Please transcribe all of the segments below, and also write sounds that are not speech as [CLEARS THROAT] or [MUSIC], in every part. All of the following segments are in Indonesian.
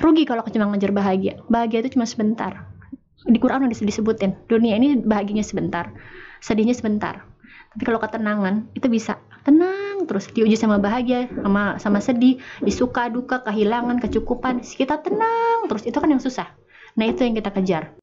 rugi kalau cuma ngejar bahagia. Bahagia itu cuma sebentar. Di Quran udah disebutin dunia ini bahagianya sebentar sedihnya sebentar. Tapi kalau ketenangan itu bisa. Tenang terus diuji sama bahagia sama sama sedih disuka duka kehilangan kecukupan. Kita tenang terus itu kan yang susah. Nah itu yang kita kejar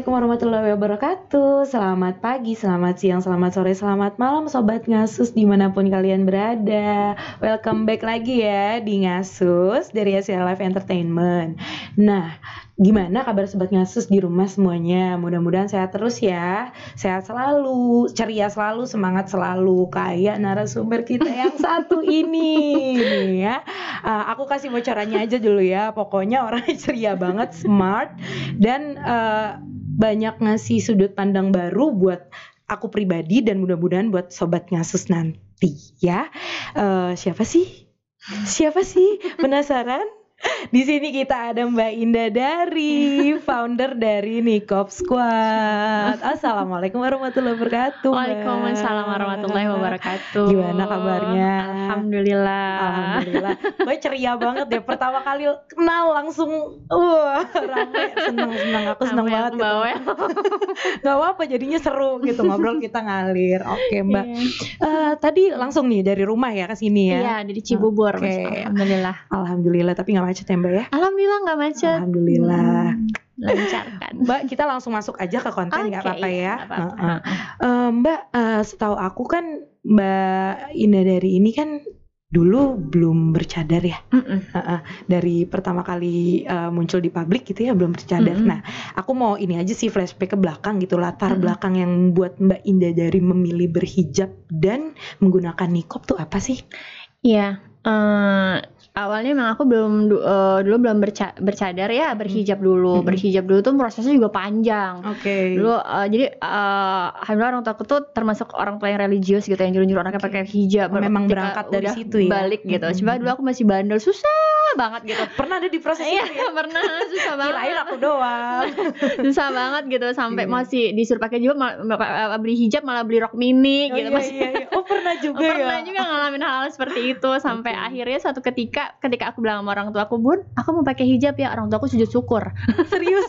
Assalamualaikum warahmatullahi wabarakatuh. Selamat pagi, selamat siang, selamat sore, selamat malam Sobat Ngasus di mana pun kalian berada. Welcome back lagi ya di Ngasus dari Asia Live Entertainment. Nah, gimana kabar Sobat Ngasus di rumah semuanya? Mudah-mudahan sehat terus ya. Sehat selalu, ceria selalu, semangat selalu. Kayak narasumber kita yang [LAUGHS] satu ini nih ya. Uh, Aku kasih bocorannya aja dulu ya. Pokoknya orangnya [LAUGHS] ceria banget, smart Dan uh, banyak ngasih sudut pandang baru buat aku pribadi dan mudah-mudahan buat sobat ngasus nanti ya. Eh, siapa sih? Siapa sih? [LAUGHS] Penasaran? [LAUGHS] Di sini kita ada Mbak Indah dari [LAUGHS] founder dari Nikop Squad. Assalamualaikum warahmatullahi wabarakatuh. Waalaikumsalam warahmatullahi wabarakatuh Gimana kabarnya? Alhamdulillah Alhamdulillah. [LAUGHS] Mbak ceria banget deh. Pertama kali kenal langsung wah rame seneng seneng aku seneng Rame banget gitu. Gak apa-apa jadinya seru gitu ngobrol kita ngalir. Oke Mbak. Iya. Eh, tadi langsung nih dari rumah ya ke sini ya. Iya, di Cibubur. Oke. Alhamdulillah. Alhamdulillah tapi nggak macet ya Mbak ya. Alhamdulillah nggak macet. Alhamdulillah. Hmm, lancar kan. [LAUGHS] Mbak kita langsung masuk aja ke konten nggak Oke, apa-apa iya, ya. nggak apa-apa. Heeh. Eh, Mbak eh, setahu aku kan Mbak Indah dari ini kan dulu belum bercadar ya. Mm-mm. Heeh, dari pertama kali eh, muncul di publik gitu ya belum bercadar. Mm-mm. Nah, aku mau ini aja sih flashback ke belakang gitu latar Mm-mm. belakang yang membuat Mbak Indah dari memilih berhijab dan menggunakan nikop tuh apa sih? Iya, eh, awalnya emang aku belum eh, dulu belum berca- bercadar ya, berhijab dulu. Mm-mm. Berhijab dulu tuh prosesnya juga panjang. Oke. Dulu eh, jadi eh, alhamdulillah orang tua aku tuh termasuk orang tua yang religius gitu yang nyuruh-nyuruh anaknya pakai hijab. Oh, memang berangkat dari situ ya? Balik gitu. Mm-mm. Coba dulu aku masih bandel, susah banget gitu. Pernah ada di proses Iya, itu ya? [LAUGHS] pernah susah banget. Kirain aku doang. [LAUGHS] susah banget gitu sampai Iya. masih disuruh pakai jilbab mal- beli hijab malah beli rok mini Oh, gitu iya, masih iya, iya. Oh pernah [LAUGHS] juga pernah ya? juga ngalamin hal, hal seperti itu sampai Oke. akhirnya suatu ketika ketika aku bilang sama orang tua aku bun aku mau pakai hijab ya orang tua aku sujud syukur Serius?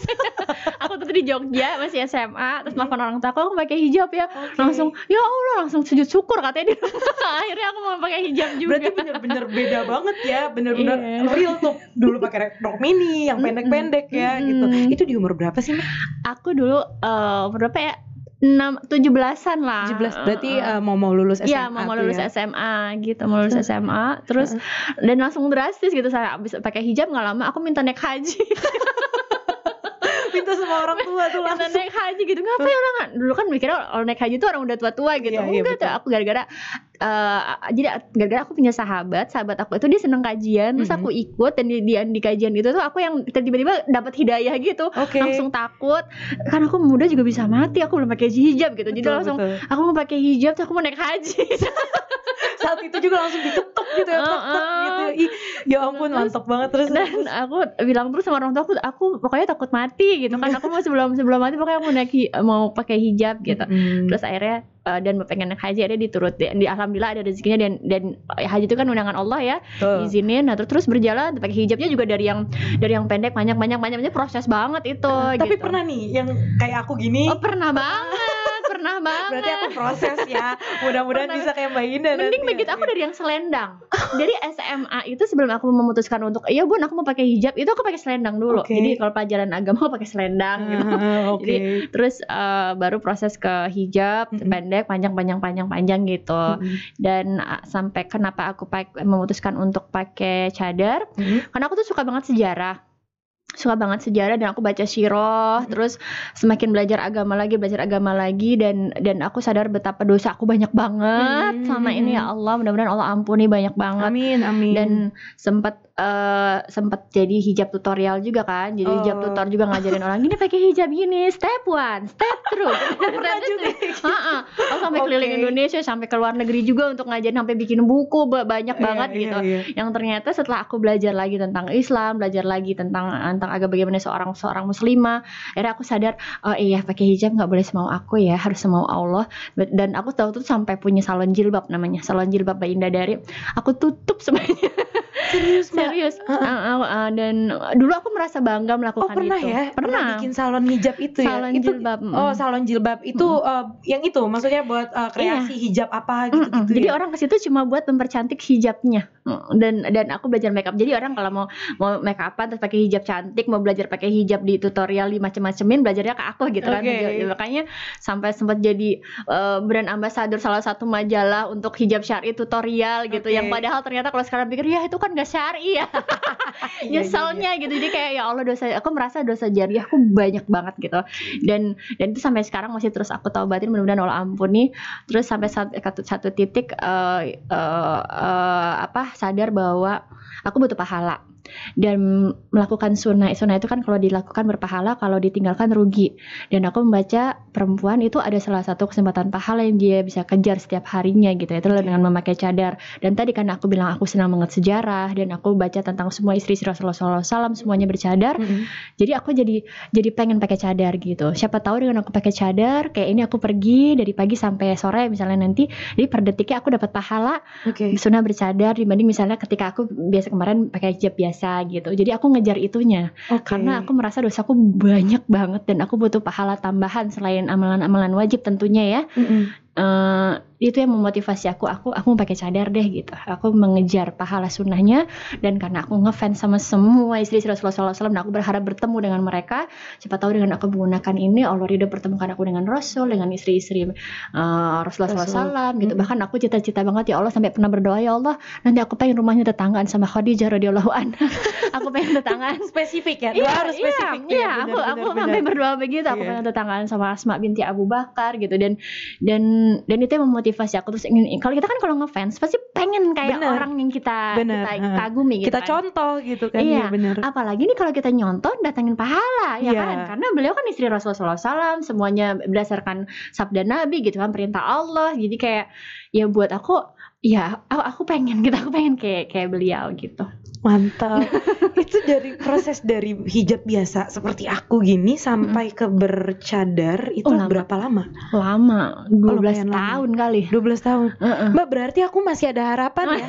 aku tuh di Jogja masih SMA terus maafkan orang tua aku aku mau pakai hijab ya Oke. langsung ya Allah langsung sujud syukur katanya di rumah akhirnya aku mau pakai hijab juga Berarti bener-bener beda banget ya, bener-bener Iya. Real tuh. Dulu pakai rok mini yang pendek-pendek ya Mm-mm. gitu. Itu di umur berapa sih? Mbak? aku dulu eh berapa ya enam tujuh belasan lah 17 berarti Eh, eh. mau mau lulus SMA Iya mau, mau lulus ya? SMA gitu mau lulus SMA terus dan langsung drastis gitu saya abis pakai hijab nggak lama aku minta naik haji [LAUGHS] Minta sama orang tua tuh langsung. naik haji gitu ngapain orang dulu kan mikirnya kalau naik haji tuh orang udah tua-tua gitu Iya, iya, enggak tuh betul. aku gara-gara eh, jadi gara-gara aku punya sahabat sahabat aku itu dia seneng kajian terus Mhm. aku ikut dan di, di, di kajian itu tuh aku yang tiba-tiba dapat hidayah gitu Oke. langsung takut kan aku muda juga bisa mati aku belum pakai hijab gitu jadi Betul, langsung betul. aku mau pakai hijab terus aku mau naik haji [LAUGHS] saat itu juga langsung diketuk gitu ya, tek, tek, Heeh. gitu. Ih, ya ampun Terus- mantap banget terus. dan aku bilang terus sama orang tua aku aku pokoknya takut mati gitu kan aku mau sebelum sebelum mati pokoknya aku mau naik mau pakai hijab gitu Mm. terus akhirnya eh, dan pengen naik haji akhirnya diturut di, di- alhamdulillah ada rezekinya dan dan eh, haji itu kan undangan Allah ya Tuh. izinin nah terus terus berjalan pakai hijabnya juga dari yang dari yang pendek banyak banyak banyak banyak proses banget itu Tapi gitu. pernah nih yang kayak aku gini. oh pernah banget pernah banget Berarti aku proses ya. Mudah-mudahan bisa kayak Mbak Indah Mending nanti ya. begitu aku dari yang selendang. Jadi SMA itu sebelum aku memutuskan untuk iya bun aku mau pakai hijab itu aku pakai selendang dulu. Oke. Jadi kalau pelajaran agama aku pakai selendang gitu. Ah, [LAUGHS] Oke. Jadi, Terus eh, baru proses ke hijab Mm-mm. pendek panjang panjang panjang panjang gitu. Mm-mm. Dan eh, sampai kenapa aku pak- memutuskan untuk pakai cadar? Mm-mm. Karena aku tuh suka banget sejarah suka banget sejarah dan aku baca siroh terus semakin belajar agama lagi belajar agama lagi dan dan aku sadar betapa dosa aku banyak banget Hmm. sama ini ya Allah mudah-mudahan Allah ampuni banyak banget Amin, amin. dan sempat eh sempat jadi hijab tutorial juga kan. Jadi hijab Oh. tutor juga ngajarin orang gini pakai hijab gini, step one, step two. [LAUGHS] Pernah juga. Heeh. Aku sampai keliling Oke. Indonesia, sampai ke luar negeri juga untuk ngajarin sampai bikin buku ba- banyak Iya, banget iya, gitu. iya. Yang ternyata setelah aku belajar lagi tentang Islam, belajar lagi tentang tentang agak bagaimana seorang seorang muslimah, akhirnya aku sadar, oh iya pakai hijab nggak boleh semau aku ya, harus semau Allah. Dan aku tahu tuh sampai punya salon jilbab namanya, salon jilbab Mbak Indah dari. Aku tutup semuanya. [LAUGHS] Serius? Serius. Uh, uh, uh, dan dulu aku merasa bangga Oh melakukan pernah itu. ya? Pernah. bikin salon hijab itu ya? Salon itu, jilbab. mm. Oh salon jilbab itu eh, yang itu maksudnya buat eh, kreasi hijab apa gitu gitu Jadi ya? orang ke situ cuma buat mempercantik hijabnya. Dan dan aku belajar makeup. Jadi orang kalau mau mau make upan terus pakai hijab cantik, mau belajar pakai hijab di tutorial di macem-macemin, belajarnya ke aku gitu kan. Oke. Jadi, makanya sampai sempat jadi eh, brand ambassador salah satu majalah untuk hijab syari tutorial gitu. Oke. Yang padahal ternyata kalau sekarang pikir ya itu kan gak syari ya. [LAUGHS] Iya, iya, nyeselnya gitu jadi kayak ya Allah dosa aku merasa dosa jariah aku banyak banget gitu dan dan itu sampai sekarang masih terus aku taubatin mudah-mudahan Allah ampuni terus sampai satu, satu, titik eh, eh, eh, apa sadar bahwa aku butuh pahala dan melakukan sunnah sunnah itu kan kalau dilakukan berpahala kalau ditinggalkan rugi. Dan aku membaca perempuan itu ada salah satu kesempatan pahala yang dia bisa kejar setiap harinya gitu itu adalah dengan memakai cadar. Dan tadi karena aku bilang aku senang banget sejarah dan aku baca tentang semua istri-istri Rasulullah SAW semuanya bercadar. Mm-mm. jadi aku jadi jadi pengen pakai cadar gitu. Siapa tahu dengan aku pakai cadar kayak ini aku pergi dari pagi sampai sore misalnya nanti jadi per detiknya aku dapat pahala Oke. sunnah bercadar dibanding misalnya ketika aku biasa kemarin pakai hijab biasa gitu jadi aku ngejar itunya Oke. karena aku merasa dosaku banyak banget dan aku butuh pahala tambahan selain amalan-amalan wajib tentunya ya Mm-mm. Eh, itu yang memotivasi aku. Aku aku pakai cadar deh gitu. Aku mengejar pahala sunnahnya dan karena aku ngefans sama semua istri Rasulullah SAW dan aku berharap bertemu dengan mereka siapa tahu dengan aku menggunakan ini Allah ridho pertemukan aku dengan Rasul dengan istri-istri eh, Rasulullah Rasul. SAW gitu. Bahkan aku cita-cita banget ya Allah sampai pernah berdoa ya Allah nanti aku pengen rumahnya tetanggaan sama Khadijah radhiyallahu anha. [LAUGHS] Aku pengen tetanggaan. Spesifik ya? Doa harus spesifik. Tuh iya, ya, aku benar, aku benar, sampai berdoa begitu. Aku Iya. pengen tetanggaan sama Asma binti Abu Bakar gitu. Dan dan dan itu yang memotivasi aku terus ingin kalau kita kan kalau ngefans pasti pengen kayak Benar. orang yang kita Benar, kita kagumi gitu Kita kan. contoh gitu kan? Iya. Iya benar. Apalagi nih kalau kita nyonton datangin pahala ya Iya. kan karena beliau kan istri Rasulullah SAW semuanya berdasarkan sabda Nabi gitu kan perintah Allah jadi kayak ya buat aku ya aku, aku pengen gitu aku pengen kayak kayak beliau gitu Mantap. [LAUGHS] itu dari proses dari hijab biasa seperti aku gini sampai ke bercadar itu Oh, lama. berapa lama? lama 12 lumayan lama. tahun kali 12 tahun. Heeh. Mbak berarti aku masih ada harapan ya?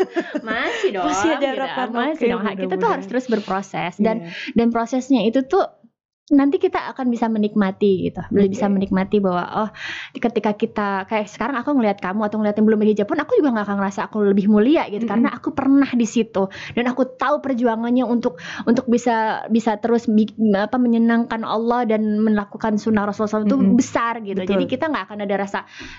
[LAUGHS] masih dong Masih ada gitu. harapan, masih oke, dong kita tuh harus terus berproses dan Iya. dan prosesnya itu tuh nanti kita akan bisa menikmati gitu Oke. bisa menikmati bahwa oh ketika kita kayak sekarang aku ngelihat kamu atau ngeliat yang belum berhijab pun aku juga nggak akan ngerasa aku lebih mulia gitu Mm-mm. karena aku pernah di situ dan aku tahu perjuangannya untuk untuk bisa bisa terus apa menyenangkan Allah dan melakukan sunnah Rasulullah SAW itu Mm-mm. besar gitu Betul. jadi kita nggak akan ada rasa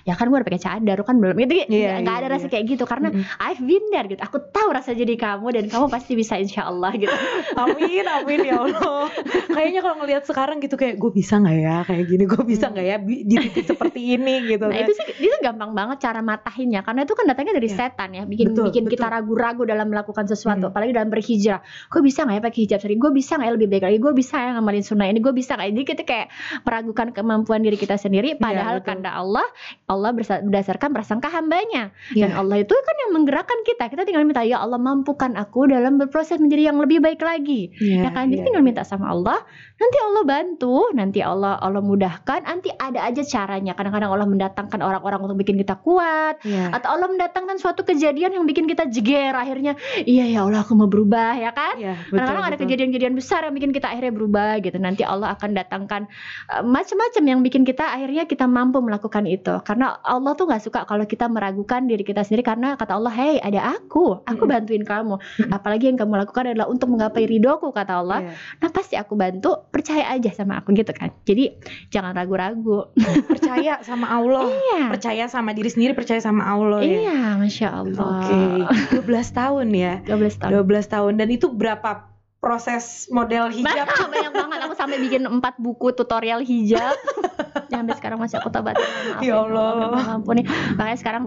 ya kan gue udah pakai cadar kan belum itu Iya, nggak iya, ada rasa iya. kayak gitu karena Mm-mm. I've been there gitu aku tahu rasa jadi kamu dan kamu pasti bisa insya Allah gitu [LAUGHS] Amin, amin ya Allah. [LAUGHS] Kayaknya kalau ngelihat sekarang gitu kayak gue bisa nggak ya kayak gini, gue bisa nggak ya bi- di titik seperti ini [LAUGHS] gitu Nah kan. itu sih itu gampang banget cara matahinnya karena itu kan datangnya dari Iya. setan ya bikin Betul, bikin betul. kita ragu-ragu dalam melakukan sesuatu Hmm. apalagi dalam berhijrah gue bisa nggak ya pakai hijab sendiri gue bisa nggak ya lebih baik lagi gue bisa ya ngamalin sunnah ini gue bisa nggak jadi kita kayak meragukan kemampuan diri kita sendiri padahal Iya, betul. karena Allah Allah berdasarkan prasangka hambanya dan Iya. Allah itu kan yang menggerakkan kita kita tinggal minta ya Allah mampukan aku dalam berproses menjadi yang lebih baik lagi Iya, ya kan jadi iya. tinggal minta sama Allah nanti Allah bantu nanti Allah Allah mudahkan nanti ada aja caranya kadang-kadang Allah mendatangkan orang-orang untuk bikin kita kuat Iya. atau Allah mendatangkan suatu kejadian yang bikin kita jeger akhirnya iya ya Allah aku mau berubah ya kan Iya, betul, kadang-kadang ada kejadian-kejadian besar yang bikin kita akhirnya berubah gitu nanti Allah akan datangkan uh, macam-macam yang bikin kita akhirnya kita mampu melakukan itu karena Allah tuh nggak suka kalau kita meragukan diri kita sendiri karena kata Allah hey ada aku aku Mm-mm. bantuin kamu Mm-mm. apalagi yang kamu lakukan adalah untuk menggapai ridhoku kata Allah Iya. nah pasti aku bantu percaya aja sama aku gitu kan. Jadi jangan ragu-ragu. Percaya sama Allah. [LAUGHS] iya. Percaya sama diri sendiri, percaya sama Allah ya. iya masya Allah. Oke, 12 tahun ya. 12 tahun. 12 tahun. Dan itu berapa proses model [LAUGHS] hijab? Banyak, banyak banget. Aku sampai bikin empat buku tutorial hijab. [LAUGHS] Yang sampai sekarang masih aku tabat Ya Allah. ampun nih makanya sekarang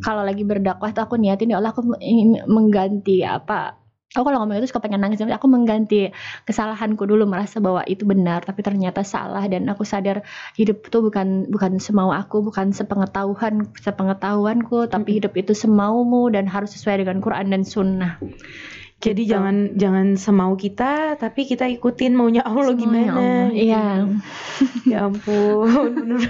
kalau lagi berdakwah tuh aku niatin ya Allah aku mengganti apa aku kalau ngomong itu suka pengen nangis aku mengganti kesalahanku dulu merasa bahwa itu benar tapi ternyata salah dan aku sadar hidup itu bukan bukan semau aku bukan sepengetahuan sepengetahuanku tapi hidup itu semaumu dan harus sesuai dengan Quran dan Sunnah jadi Gitu. jangan jangan semau kita tapi kita ikutin maunya Allah Semuanya gimana Allah. gitu. iya. [LAUGHS] Ya ampun bener.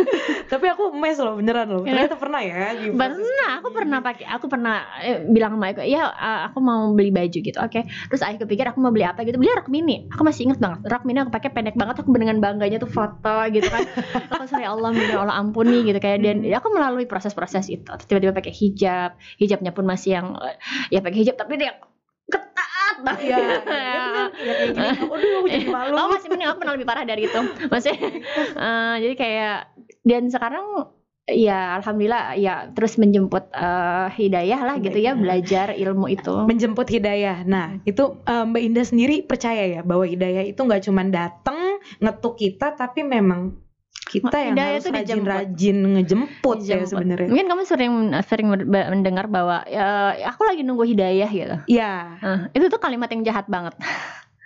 [LAUGHS] tapi aku mes loh beneran loh. Ternyata pernah ya pernah aku pernah pakai aku pernah eh, bilang sama Eko ya aku mau beli baju gitu. Oke. Terus aku kepikir aku mau beli apa gitu. Beli rok mini aku masih inget banget rok mini aku pakai pendek banget aku dengan bangganya tuh foto gitu kan. [LAUGHS] Aku sorry Allah minta Allah ampuni gitu. Kayak dan ya aku melalui proses-proses itu. Tiba-tiba pakai hijab. Hijabnya pun masih yang eh, ya pakai hijab tapi dia banget Iya, [LAUGHS] iya, bener. Ya, kayak gini. [LAUGHS] Aduh, aku jadi malu. Oh masih mending aku pernah lebih parah dari itu [LAUGHS] masih eh, jadi kayak dan sekarang ya alhamdulillah ya terus menjemput eh, hidayah lah gitu ya belajar ilmu itu menjemput hidayah. Nah, itu eh, Mbak Indah sendiri percaya ya bahwa hidayah itu nggak cuma datang ngetuk kita, tapi memang kita yang Hidayah harus rajin-rajin ngejemput ya sebenarnya. mungkin kamu sering sering mendengar bahwa ya, aku lagi nunggu hidayah gitu. Iya. Nah, itu tuh kalimat yang jahat banget. [LAUGHS]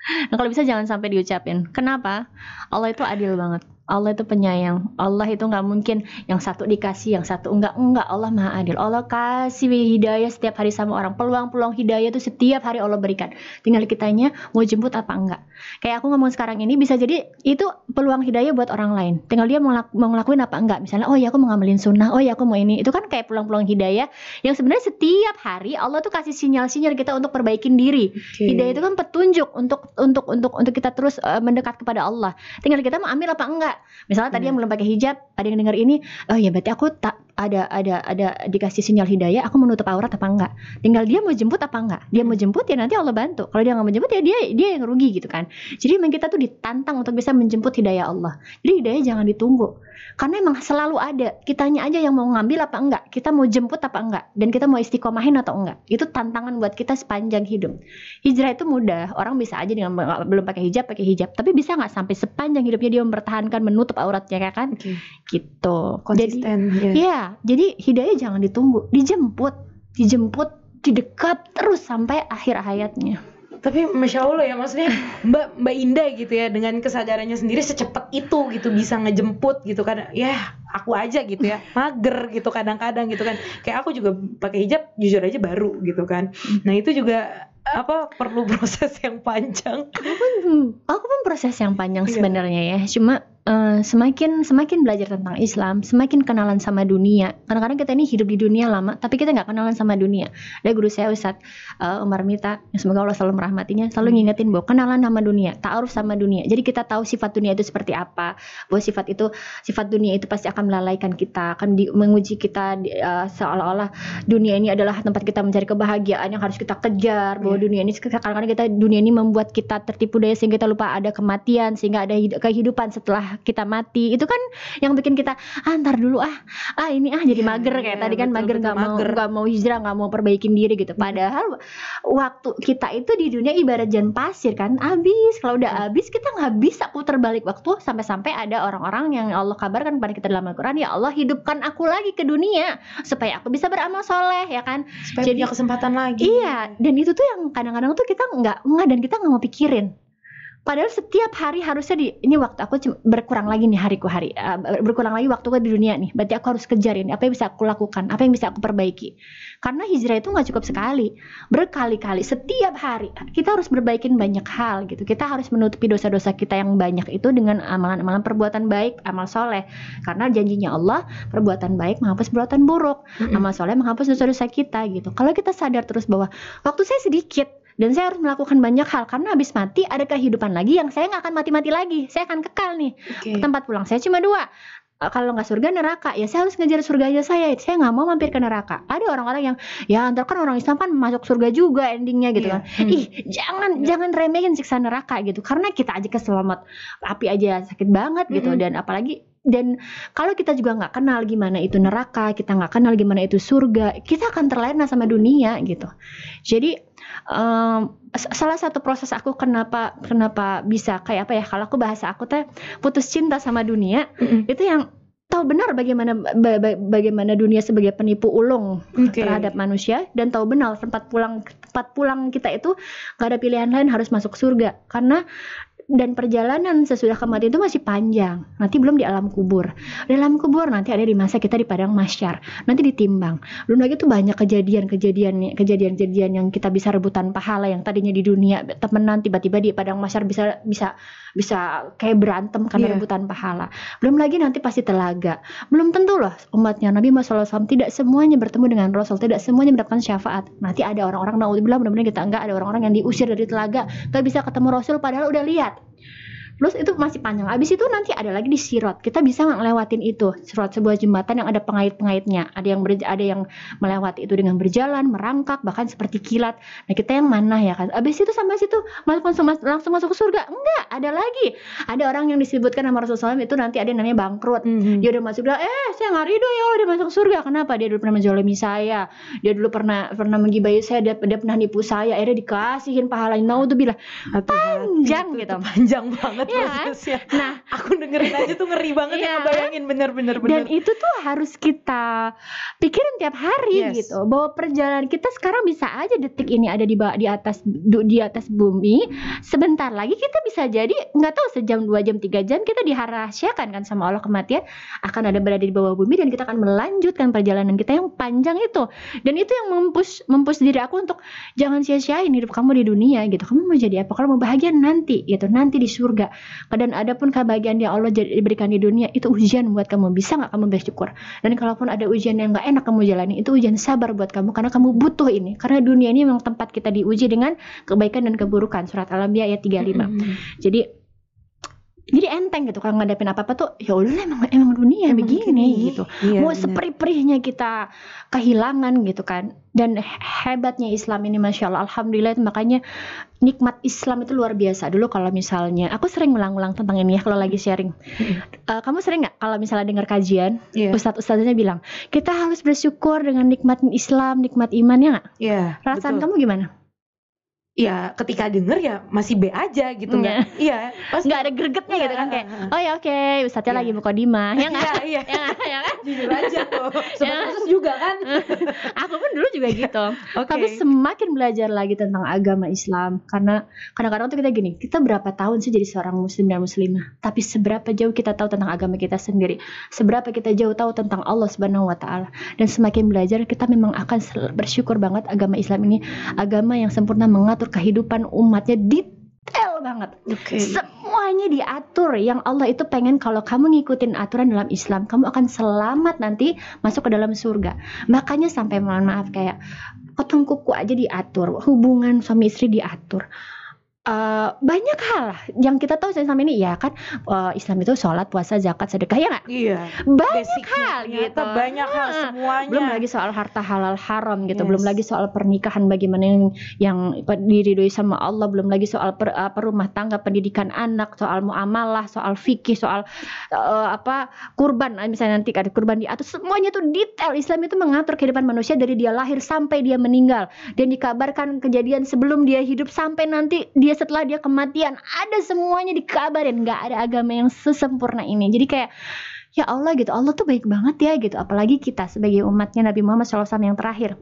Nah kalau bisa jangan sampai diucapin. Kenapa? Allah itu adil banget Allah itu penyayang. Allah itu nggak mungkin yang satu dikasih yang satu enggak. Enggak Allah maha adil. Allah kasih hidayah setiap hari sama orang. Peluang-peluang hidayah itu setiap hari Allah berikan. Tinggal kitanya mau jemput apa enggak. Kayak aku ngomong sekarang ini bisa jadi itu peluang hidayah buat orang lain. Tinggal dia mau, lak- mau ngelakuin apa enggak. Misalnya oh ya aku mau ngamalin sunnah. Oh ya aku mau ini. Itu kan kayak peluang-peluang hidayah yang sebenarnya setiap hari Allah tuh kasih sinyal-sinyal kita untuk perbaikin diri. Oke. Hidayah itu kan petunjuk untuk untuk untuk untuk kita terus uh, mendekat kepada Allah. Tinggal kita mau ambil apa enggak. Misalnya tadi yang belum pakai hijab, ada yang dengar ini, oh ya berarti aku tak ada ada ada dikasih sinyal hidayah, aku menutup aurat apa enggak. Tinggal dia mau jemput apa enggak. Dia mau jemput ya nanti Allah bantu. Kalau dia nggak mau jemput ya dia dia yang rugi gitu kan. Jadi memang kita tuh ditantang untuk bisa menjemput hidayah Allah. Jadi hidayah jangan ditunggu. Karena emang selalu ada. Kitanya aja yang mau ngambil apa enggak. Kita mau jemput apa enggak. Dan kita mau istiqomahin atau enggak. Itu tantangan buat kita sepanjang hidup. Hijrah itu mudah. Orang bisa aja dengan belum pakai hijab, pakai hijab. Tapi bisa nggak sampai sepanjang hidupnya dia mempertahankan menutup auratnya ya kan? Oke. Gitu. Jadi, Konsisten. ya. Iya, jadi hidayah jangan ditunggu, dijemput, dijemput, didekat terus sampai akhir hayatnya. Tapi masya Allah ya maksudnya Mbak Mbak Indah gitu ya dengan kesadarannya sendiri secepat itu gitu bisa ngejemput gitu kan ya aku aja gitu ya [LAUGHS] mager gitu kadang-kadang gitu kan kayak aku juga pakai hijab jujur aja baru gitu kan nah itu juga apa perlu [LAUGHS] proses yang panjang Hmm, aku pun proses yang panjang Iya. sebenarnya ya. Cuma eh, semakin semakin belajar tentang Islam, semakin kenalan sama dunia. Kadang-kadang kita ini hidup di dunia lama, tapi kita nggak kenalan sama dunia. Ada guru saya Ustadz eh, Umar Mita, yang semoga Allah selalu merahmatinya, selalu Hmm. ngingetin bahwa kenalan sama dunia, ta'aruf sama dunia. Jadi kita tahu sifat dunia itu seperti apa. Bahwa sifat itu sifat dunia itu pasti akan melalaikan kita, akan di- menguji kita di- eh, seolah-olah dunia ini adalah tempat kita mencari kebahagiaan yang harus kita kejar bahwa Iya. dunia ini kadang-kadang kita dunia ini membuat kita tertipu daya sehingga kita lupa ada kematian sehingga ada hid- kehidupan setelah kita mati. Itu kan yang bikin kita ah ntar dulu ah. Ah ini ah jadi Iya, mager kayak iya, tadi kan betul, mager nggak mau nggak mau hijrah nggak mau perbaikin diri gitu. Padahal waktu kita itu di dunia ibarat jan pasir kan habis. Kalau udah habis kita nggak bisa putar balik waktu sampai-sampai ada orang-orang yang Allah kabarkan kepada kita dalam Al-Quran ya Allah hidupkan aku lagi ke dunia supaya aku bisa beramal soleh ya kan? Supaya Jadi- punya kesempatan lagi. Iya, dan itu tuh yang kadang-kadang tuh kita nggak nggak dan kita nggak mau pikirin. Padahal setiap hari harusnya di ini waktu aku berkurang lagi nih hariku hari eh, berkurang lagi waktuku di dunia nih. Berarti aku harus kejar ini apa yang bisa aku lakukan, apa yang bisa aku perbaiki. Karena hijrah itu nggak cukup sekali, berkali-kali setiap hari kita harus berbaikin banyak hal gitu. Kita harus menutupi dosa-dosa kita yang banyak itu dengan amalan-amalan perbuatan baik, amal soleh. Karena janjinya Allah perbuatan baik menghapus perbuatan buruk amal soleh menghapus dosa-dosa kita gitu. Kalau kita sadar terus bahwa waktu saya sedikit dan saya harus melakukan banyak hal karena habis mati ada kehidupan lagi yang saya nggak akan mati-mati lagi. Saya akan kekal nih. Oke. Tempat pulang saya cuma dua. Eh, Kalau nggak surga neraka ya saya harus ngejar surga aja saya. Saya nggak mau mampir ke neraka. Ada orang-orang yang ya antar kan orang Islam kan masuk surga juga endingnya gitu Iya. kan. Hmm. Ih jangan Iya. jangan remehin siksa neraka gitu karena kita aja keselamat api aja sakit banget gitu Mm-mm. dan apalagi dan kalau kita juga nggak kenal gimana itu neraka kita nggak kenal gimana itu surga kita akan terlena sama dunia gitu jadi s- salah satu proses aku kenapa kenapa bisa kayak apa ya kalau aku bahasa aku teh putus cinta sama dunia Mm-mm. itu yang tahu benar bagaimana ba- ba- bagaimana dunia sebagai penipu ulung Oke. terhadap manusia dan tahu benar tempat pulang tempat pulang kita itu gak ada pilihan lain harus masuk surga karena dan perjalanan sesudah kematian itu masih panjang. Nanti belum di alam kubur. Di alam kubur nanti ada di masa kita di padang masyar. Nanti ditimbang. Belum lagi tuh banyak kejadian-kejadian kejadian-kejadian yang kita bisa rebutan pahala yang tadinya di dunia. Temenan tiba-tiba di padang masyar bisa bisa bisa kayak berantem karena Iya. rebutan pahala. Belum lagi nanti pasti telaga. Belum tentu loh umatnya Nabi Muhammad SAW tidak semuanya bertemu dengan Rasul tidak semuanya mendapatkan syafaat. Nanti ada orang-orang naudzubillah mudah-mudahan kita enggak ada orang-orang yang diusir dari telaga gak bisa ketemu Rasul padahal udah lihat Terus itu masih panjang. Abis itu nanti ada lagi di sirot. Kita bisa ngelewatin itu. Sirot sebuah jembatan yang ada pengait-pengaitnya. Ada yang ber- ada yang melewati itu dengan berjalan, merangkak, bahkan seperti kilat. Nah kita yang mana ya kan? Abis itu sampai situ masuk, langsung, langsung masuk ke surga? Enggak, ada lagi. Ada orang yang disebutkan nama Rasulullah SAW itu nanti ada yang namanya bangkrut. Mhm. Dia udah masuk bilang, eh saya nggak ridho ya Allah dia masuk surga. Kenapa? Dia dulu pernah menzolimi saya. Dia dulu pernah pernah menggibahi saya. Dia, dia pernah nipu saya. Akhirnya dikasihin pahalanya. Naudzubillah. Hati-hati, Panjang itu- gitu. itu panjang banget Iya kan? prosesnya. Nah, Aku dengerin aja tuh ngeri banget Iya. ya ngebayangin bener-bener dan bener. itu tuh harus kita pikirin tiap hari Yes. gitu. Bahwa perjalanan kita sekarang bisa aja detik ini ada di di atas di atas bumi. Sebentar lagi kita bisa jadi nggak tahu sejam dua jam tiga jam kita dirahasiakan kan sama Allah kematian akan ada berada di bawah bumi dan kita akan melanjutkan perjalanan kita yang panjang itu. Dan itu yang mempush mempush diri aku untuk jangan sia-siain hidup kamu di dunia gitu. Kamu mau jadi apa? Kalau mau bahagia nanti gitu, nanti di surga. Dan adapun kebahagiaan yang Allah jadi- berikan di dunia itu ujian buat kamu. Bisa nggak kamu bersyukur? Dan kalaupun ada ujian yang nggak enak kamu jalani, itu ujian sabar buat kamu karena kamu butuh ini. Karena dunia ini memang tempat kita diuji dengan kebaikan dan keburukan. Surat Al-Anbiya ayat 35. Mhm. Jadi jadi enteng gitu kalau ngadepin apa-apa tuh ya udah emang emang dunia Emang begini gini. gitu. Iya, Mau seperih-perihnya kita kehilangan gitu kan. Dan he- hebatnya Islam ini Masya Allah Alhamdulillah itu makanya nikmat Islam itu luar biasa. Dulu kalau misalnya aku sering ngulang-ulang tentang ini ya kalau lagi sharing. Eh, kamu sering nggak kalau misalnya dengar kajian Iya. Ustadz-ustadznya bilang kita harus bersyukur dengan nikmat Islam, nikmat iman ya nggak? Iya. Perasaan betul. kamu gimana? Ya ketika denger ya masih B aja gitu Iya. nggak iya pasti Nggak ada gregetnya gitu kan kayak oh ya oke Ustadznya Iya. lagi mukodimah ya nggak? iya iya [LAUGHS] ya? Ya kan? jujur aja tuh [LAUGHS] sobat Ya. khusus juga kan [LAUGHS] Aku pun dulu juga gitu. oke Tapi semakin belajar lagi tentang agama Islam karena kadang-kadang tuh kita gini, kita berapa tahun sih jadi seorang muslim dan muslimah, tapi seberapa jauh kita tahu tentang agama kita sendiri, seberapa kita jauh tahu tentang Allah Subhanahu wa taala. Dan semakin belajar kita memang akan bersyukur banget agama Islam ini agama yang sempurna mengatur kehidupan umatnya detail banget. oke Semuanya diatur yang Allah itu pengen kalau kamu ngikutin aturan dalam Islam, kamu akan selamat nanti masuk ke dalam surga. Makanya sampai mohon maaf kayak potong kuku aja diatur, hubungan suami istri diatur. Eh, banyak hal yang kita tahu selama ini. Ya kan eh, Islam itu sholat puasa zakat sedekah ya nggak? Iya banyak basicnya hal ternyata gitu. banyak hal Ah, semuanya. belum lagi soal harta halal haram gitu. Yes. belum lagi soal pernikahan bagaimana yang yang diridhoi sama Allah. Belum lagi soal per, apa, rumah tangga pendidikan anak soal muamalah soal fikih soal eh, apa kurban. Eh, misalnya nanti ada kurban diatur semuanya tuh detail. Islam itu mengatur kehidupan manusia dari dia lahir sampai dia meninggal. Dan dikabarkan kejadian sebelum dia hidup sampai nanti dia setelah dia kematian ada semuanya dikabarin. Nggak ada agama yang sesempurna ini. Jadi kayak ya Allah gitu Allah tuh baik banget ya gitu. Apalagi kita sebagai umatnya Nabi Muhammad SAW yang terakhir.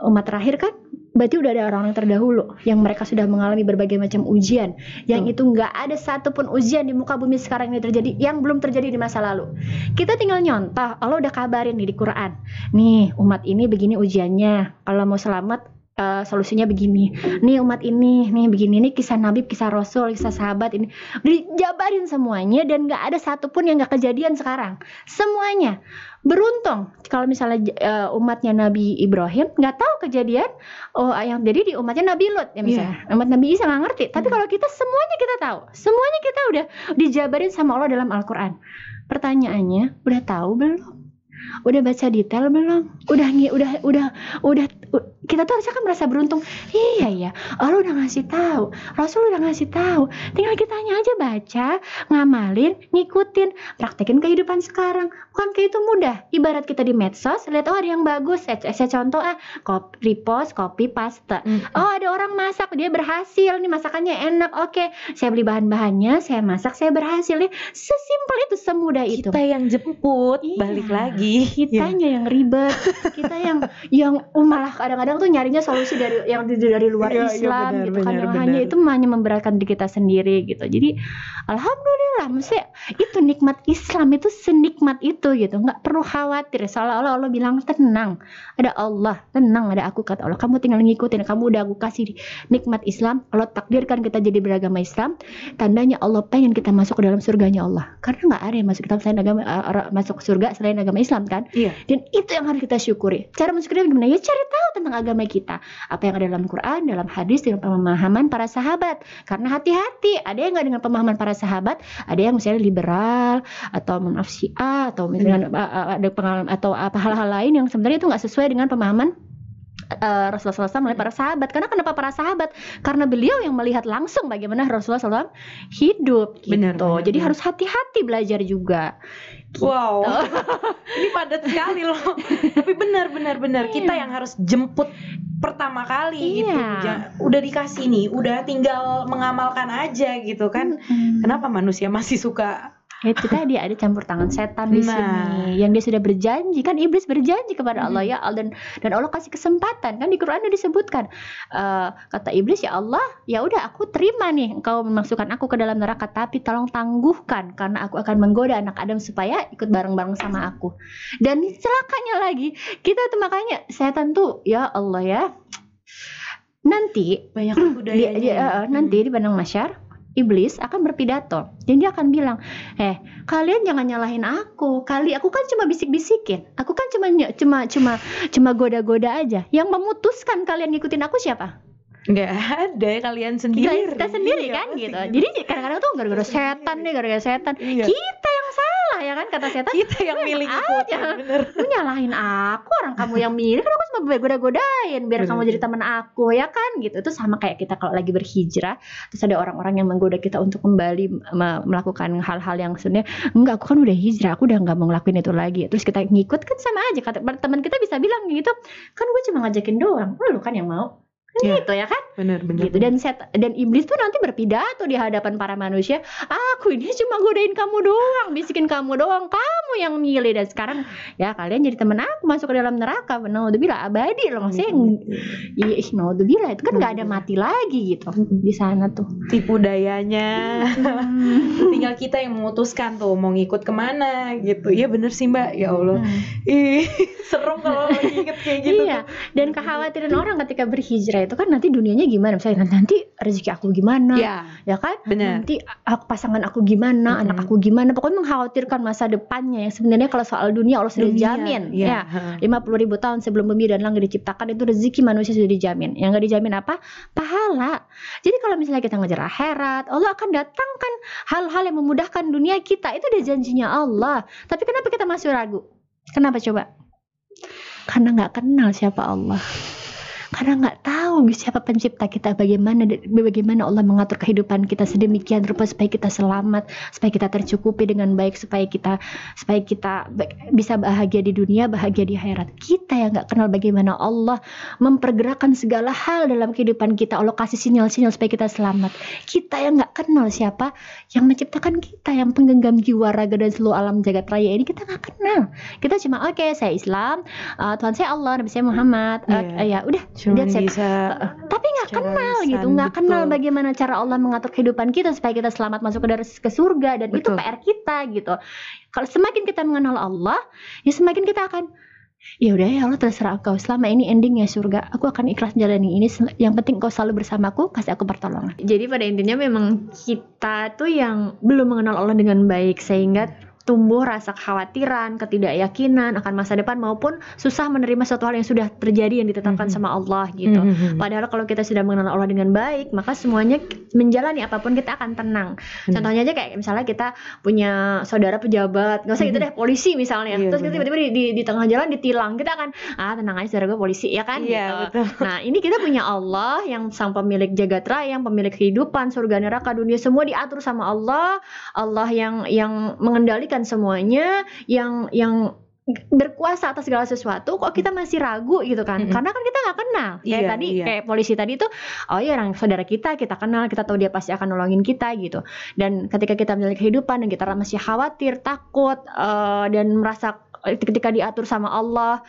Umat terakhir kan berarti udah ada orang yang terdahulu yang mereka sudah mengalami berbagai macam ujian. Yang itu nggak ada satupun ujian di muka bumi sekarang ini terjadi yang belum terjadi di masa lalu. Kita tinggal nyontoh Allah udah kabarin nih di Quran. Nih umat ini begini ujiannya. Kalau mau selamat eh, solusinya begini. Nih umat ini nih begini nih kisah Nabi kisah Rasul kisah sahabat ini. Dijabarin semuanya dan nggak ada satupun yang nggak kejadian sekarang. Semuanya. Beruntung. Kalau misalnya eh, umatnya Nabi Ibrahim nggak tahu kejadian oh yang jadi di umatnya Nabi Lut ya misalnya. Umat Nabi Isa nggak ngerti. Tapi Hmm. kalau kita semuanya kita tahu. Semuanya kita udah dijabarin sama Allah dalam Al-Quran. Pertanyaannya udah tahu belum Udah baca detail belum? Udah ngi- udah udah udah kita tuh harusnya kan merasa beruntung. Iya ya, Allah udah ngasih tahu, Rasul udah ngasih tahu. Tinggal kitanya aja baca, ngamalin, ngikutin, praktekin kehidupan sekarang. Bukan kayak itu mudah. Ibarat kita di medsos, lihat oh ada yang bagus, saya, saya contoh ah, copy, repost, copy, paste. Oh ada orang masak dia berhasil nih masakannya enak oke saya beli bahan-bahannya saya masak saya berhasil ya sesimpel itu semudah itu kita yang jemput Iya. balik lagi kitanya yang ribet. Kita yang yang oh, malah kadang-kadang tuh nyarinya solusi dari yang dari luar Iya, iya, Islam benar, gitu kan. benar, yang benar. hanya itu hanya memberatkan diri kita sendiri gitu. Jadi alhamdulillah maksudnya itu nikmat Islam itu senikmat itu gitu. Nggak perlu khawatir. Seolah-olah Allah bilang tenang ada Allah. Tenang ada aku kata Allah. Kamu tinggal ngikutin. Kamu udah aku kasih nikmat Islam. Allah takdirkan kita jadi beragama Islam. Tandanya Allah pengen kita masuk ke dalam surganya Allah. Karena nggak ada yang masuk Islam selain agama eh, masuk surga selain agama Islam kan? Iya. dan itu yang harus kita syukuri. Cara mensyukuri gimana ya cari tahu tentang agama kita. Apa yang ada dalam Quran dalam hadis dalam pemahaman para sahabat. Karena hati-hati. Ada yang nggak dengan pemahaman para sahabat? Ada yang misalnya liberal atau maaf Syiah atau misalnya Hmm. ada pengalaman atau apa hal-hal lain yang sebenarnya itu nggak sesuai dengan pemahaman uh, Rasulullah SAW oleh para sahabat. Karena kenapa para sahabat? Karena beliau yang melihat langsung bagaimana Rasulullah SAW hidup gitu. Benar, benar, Jadi benar. harus hati-hati belajar juga. Gitu. Wow, [LAUGHS] ini padat sekali loh. Tapi benar benar benar kita yang harus jemput pertama kali gitu. Iya. Ja- Udah dikasih nih, udah tinggal mengamalkan aja gitu kan. Mm-mm. Kenapa manusia masih suka? Itu tadi ada campur tangan setan di Nah. sini yang dia sudah berjanji kan iblis berjanji kepada Allah ya Allah dan dan Allah kasih kesempatan kan di Quran ada disebutkan Eh, kata iblis ya Allah ya udah aku terima nih engkau memasukkan aku ke dalam neraka tapi tolong tangguhkan karena aku akan menggoda anak Adam supaya ikut bareng-bareng sama aku dan celakanya lagi kita tuh makanya setan tuh ya Allah ya nanti Banyak budayanya. dia- ya. eh, nanti di padang masyar iblis akan berpidato. Dan dia akan bilang eh kalian jangan nyalahin aku. Kali aku kan cuma bisik-bisikin. Aku kan cuma cuma cuma cuma goda-goda aja. Yang memutuskan kalian ngikutin aku siapa nggak ada kalian sendiri. kita sendiri Iya, kan gitu. jadi kadang-kadang tuh gara-gara Kita setan nih gara-gara setan. Iya. kita yang salah ya kan? Kata setan kita yang milih aja. bener. lu nyalahin aku orang kamu yang milih kan aku cuma goda-godain biar Bener. kamu jadi teman aku ya kan? Gitu. Itu sama kayak kita kalau lagi berhijrah terus ada orang-orang yang menggoda kita untuk kembali me- melakukan hal-hal yang sebenarnya enggak aku kan udah hijrah aku udah nggak mau ngelakuin itu lagi. Terus kita ngikut kan sama aja. Kata teman kita bisa bilang gitu kan gue cuma ngajakin doang. Lu kan yang mau kan Iya. gitu ya kan Bener bener. gitu dan set dan iblis tuh nanti berpidato di hadapan para manusia aku ini cuma godain kamu doang bisikin kamu doang kamu yang milih dan sekarang ya kalian jadi temen aku masuk ke dalam neraka naudzubillah abadi loh maksudnya iya ih, naudzubillah itu kan nggak ada mati lagi gitu di sana tuh tipu dayanya. Hmm. Tinggal kita yang memutuskan tuh mau ngikut ke mana gitu. Iya bener sih mbak. Ya Allah. Ih [LAUGHS] serem kalau inget kayak gitu. iya dan kekhawatiran orang ketika berhijrah itu kan nanti dunianya gimana? Misalnya nanti rezeki aku gimana? Ya ya kan? Bener. nanti aku pasangan aku gimana? Mm-mm. anak aku gimana? Pokoknya mengkhawatirkan masa depannya yang sebenarnya kalau soal dunia Allah sudah Dunia, jamin ya. ya 50 ribu tahun sebelum bumi dan langit diciptakan itu rezeki manusia sudah dijamin. Yang nggak dijamin apa? Pahala. Jadi kalau misalnya kita ngejar akhirat Allah akan datangkan hal-hal yang memudahkan dunia kita. Itu udah janjinya Allah. Tapi kenapa kita masih ragu? Kenapa coba? Karena nggak kenal siapa Allah karena nggak tahu siapa pencipta kita bagaimana bagaimana Allah mengatur kehidupan kita sedemikian rupa supaya kita selamat supaya kita tercukupi dengan baik supaya kita supaya kita bisa bahagia di dunia bahagia di akhirat. Kita yang nggak kenal bagaimana Allah mempergerakkan segala hal dalam kehidupan kita. Allah kasih sinyal-sinyal supaya kita selamat. Kita yang nggak kenal siapa yang menciptakan kita yang penggenggam jiwa raga dan seluruh alam jagat raya ini kita nggak kenal. Kita cuma oke saya Islam uh, Tuhan saya Allah Nabi saya Muhammad. Uh, Iya. ya udah Cuma That's it. bisa Uh, tapi nggak kenal gitu. Nggak kenal bagaimana cara Allah mengatur kehidupan kita supaya kita selamat masuk ke dar- ke surga dan itu Betul. PR kita gitu. Kalau semakin kita mengenal Allah ya semakin kita akan ya udah ya Allah terserah engkau. Selama ini endingnya surga aku akan ikhlas jalani ini. Yang penting kau selalu bersamaku kasih aku pertolongan. Jadi pada intinya memang kita tuh yang belum mengenal Allah dengan baik sehingga tumbuh rasa kekhawatiran, ketidakyakinan akan masa depan maupun susah menerima suatu hal yang sudah terjadi yang ditetapkan Mhm. sama Allah gitu. Mhm. Padahal kalau kita sudah mengenal Allah dengan baik, maka semuanya menjalani apa pun kita akan tenang. Benar. Contohnya aja kayak misalnya kita punya saudara pejabat, nggak usah gitu Mhm. deh, polisi misalnya. Iya, Terus kita tiba-tiba di, di, di tengah jalan ditilang, kita akan ah tenang aja saudara gue polisi ya kan Iya, gitu. betul. [LAUGHS] Nah, ini kita punya Allah yang sang pemilik jagat raya, yang pemilik kehidupan, surga neraka, dunia semua diatur sama Allah. Allah yang yang mengendalikan semuanya, yang yang berkuasa atas segala sesuatu kok kita masih ragu gitu kan? Karena kan kita nggak kenal. Kayak Iya, tadi iya. kayak polisi tadi itu oh iya orang saudara kita kita kenal kita tahu dia pasti akan nolongin kita gitu. Dan ketika kita menjalani kehidupan dan kita masih khawatir takut eh, dan merasa eh, ketika diatur sama Allah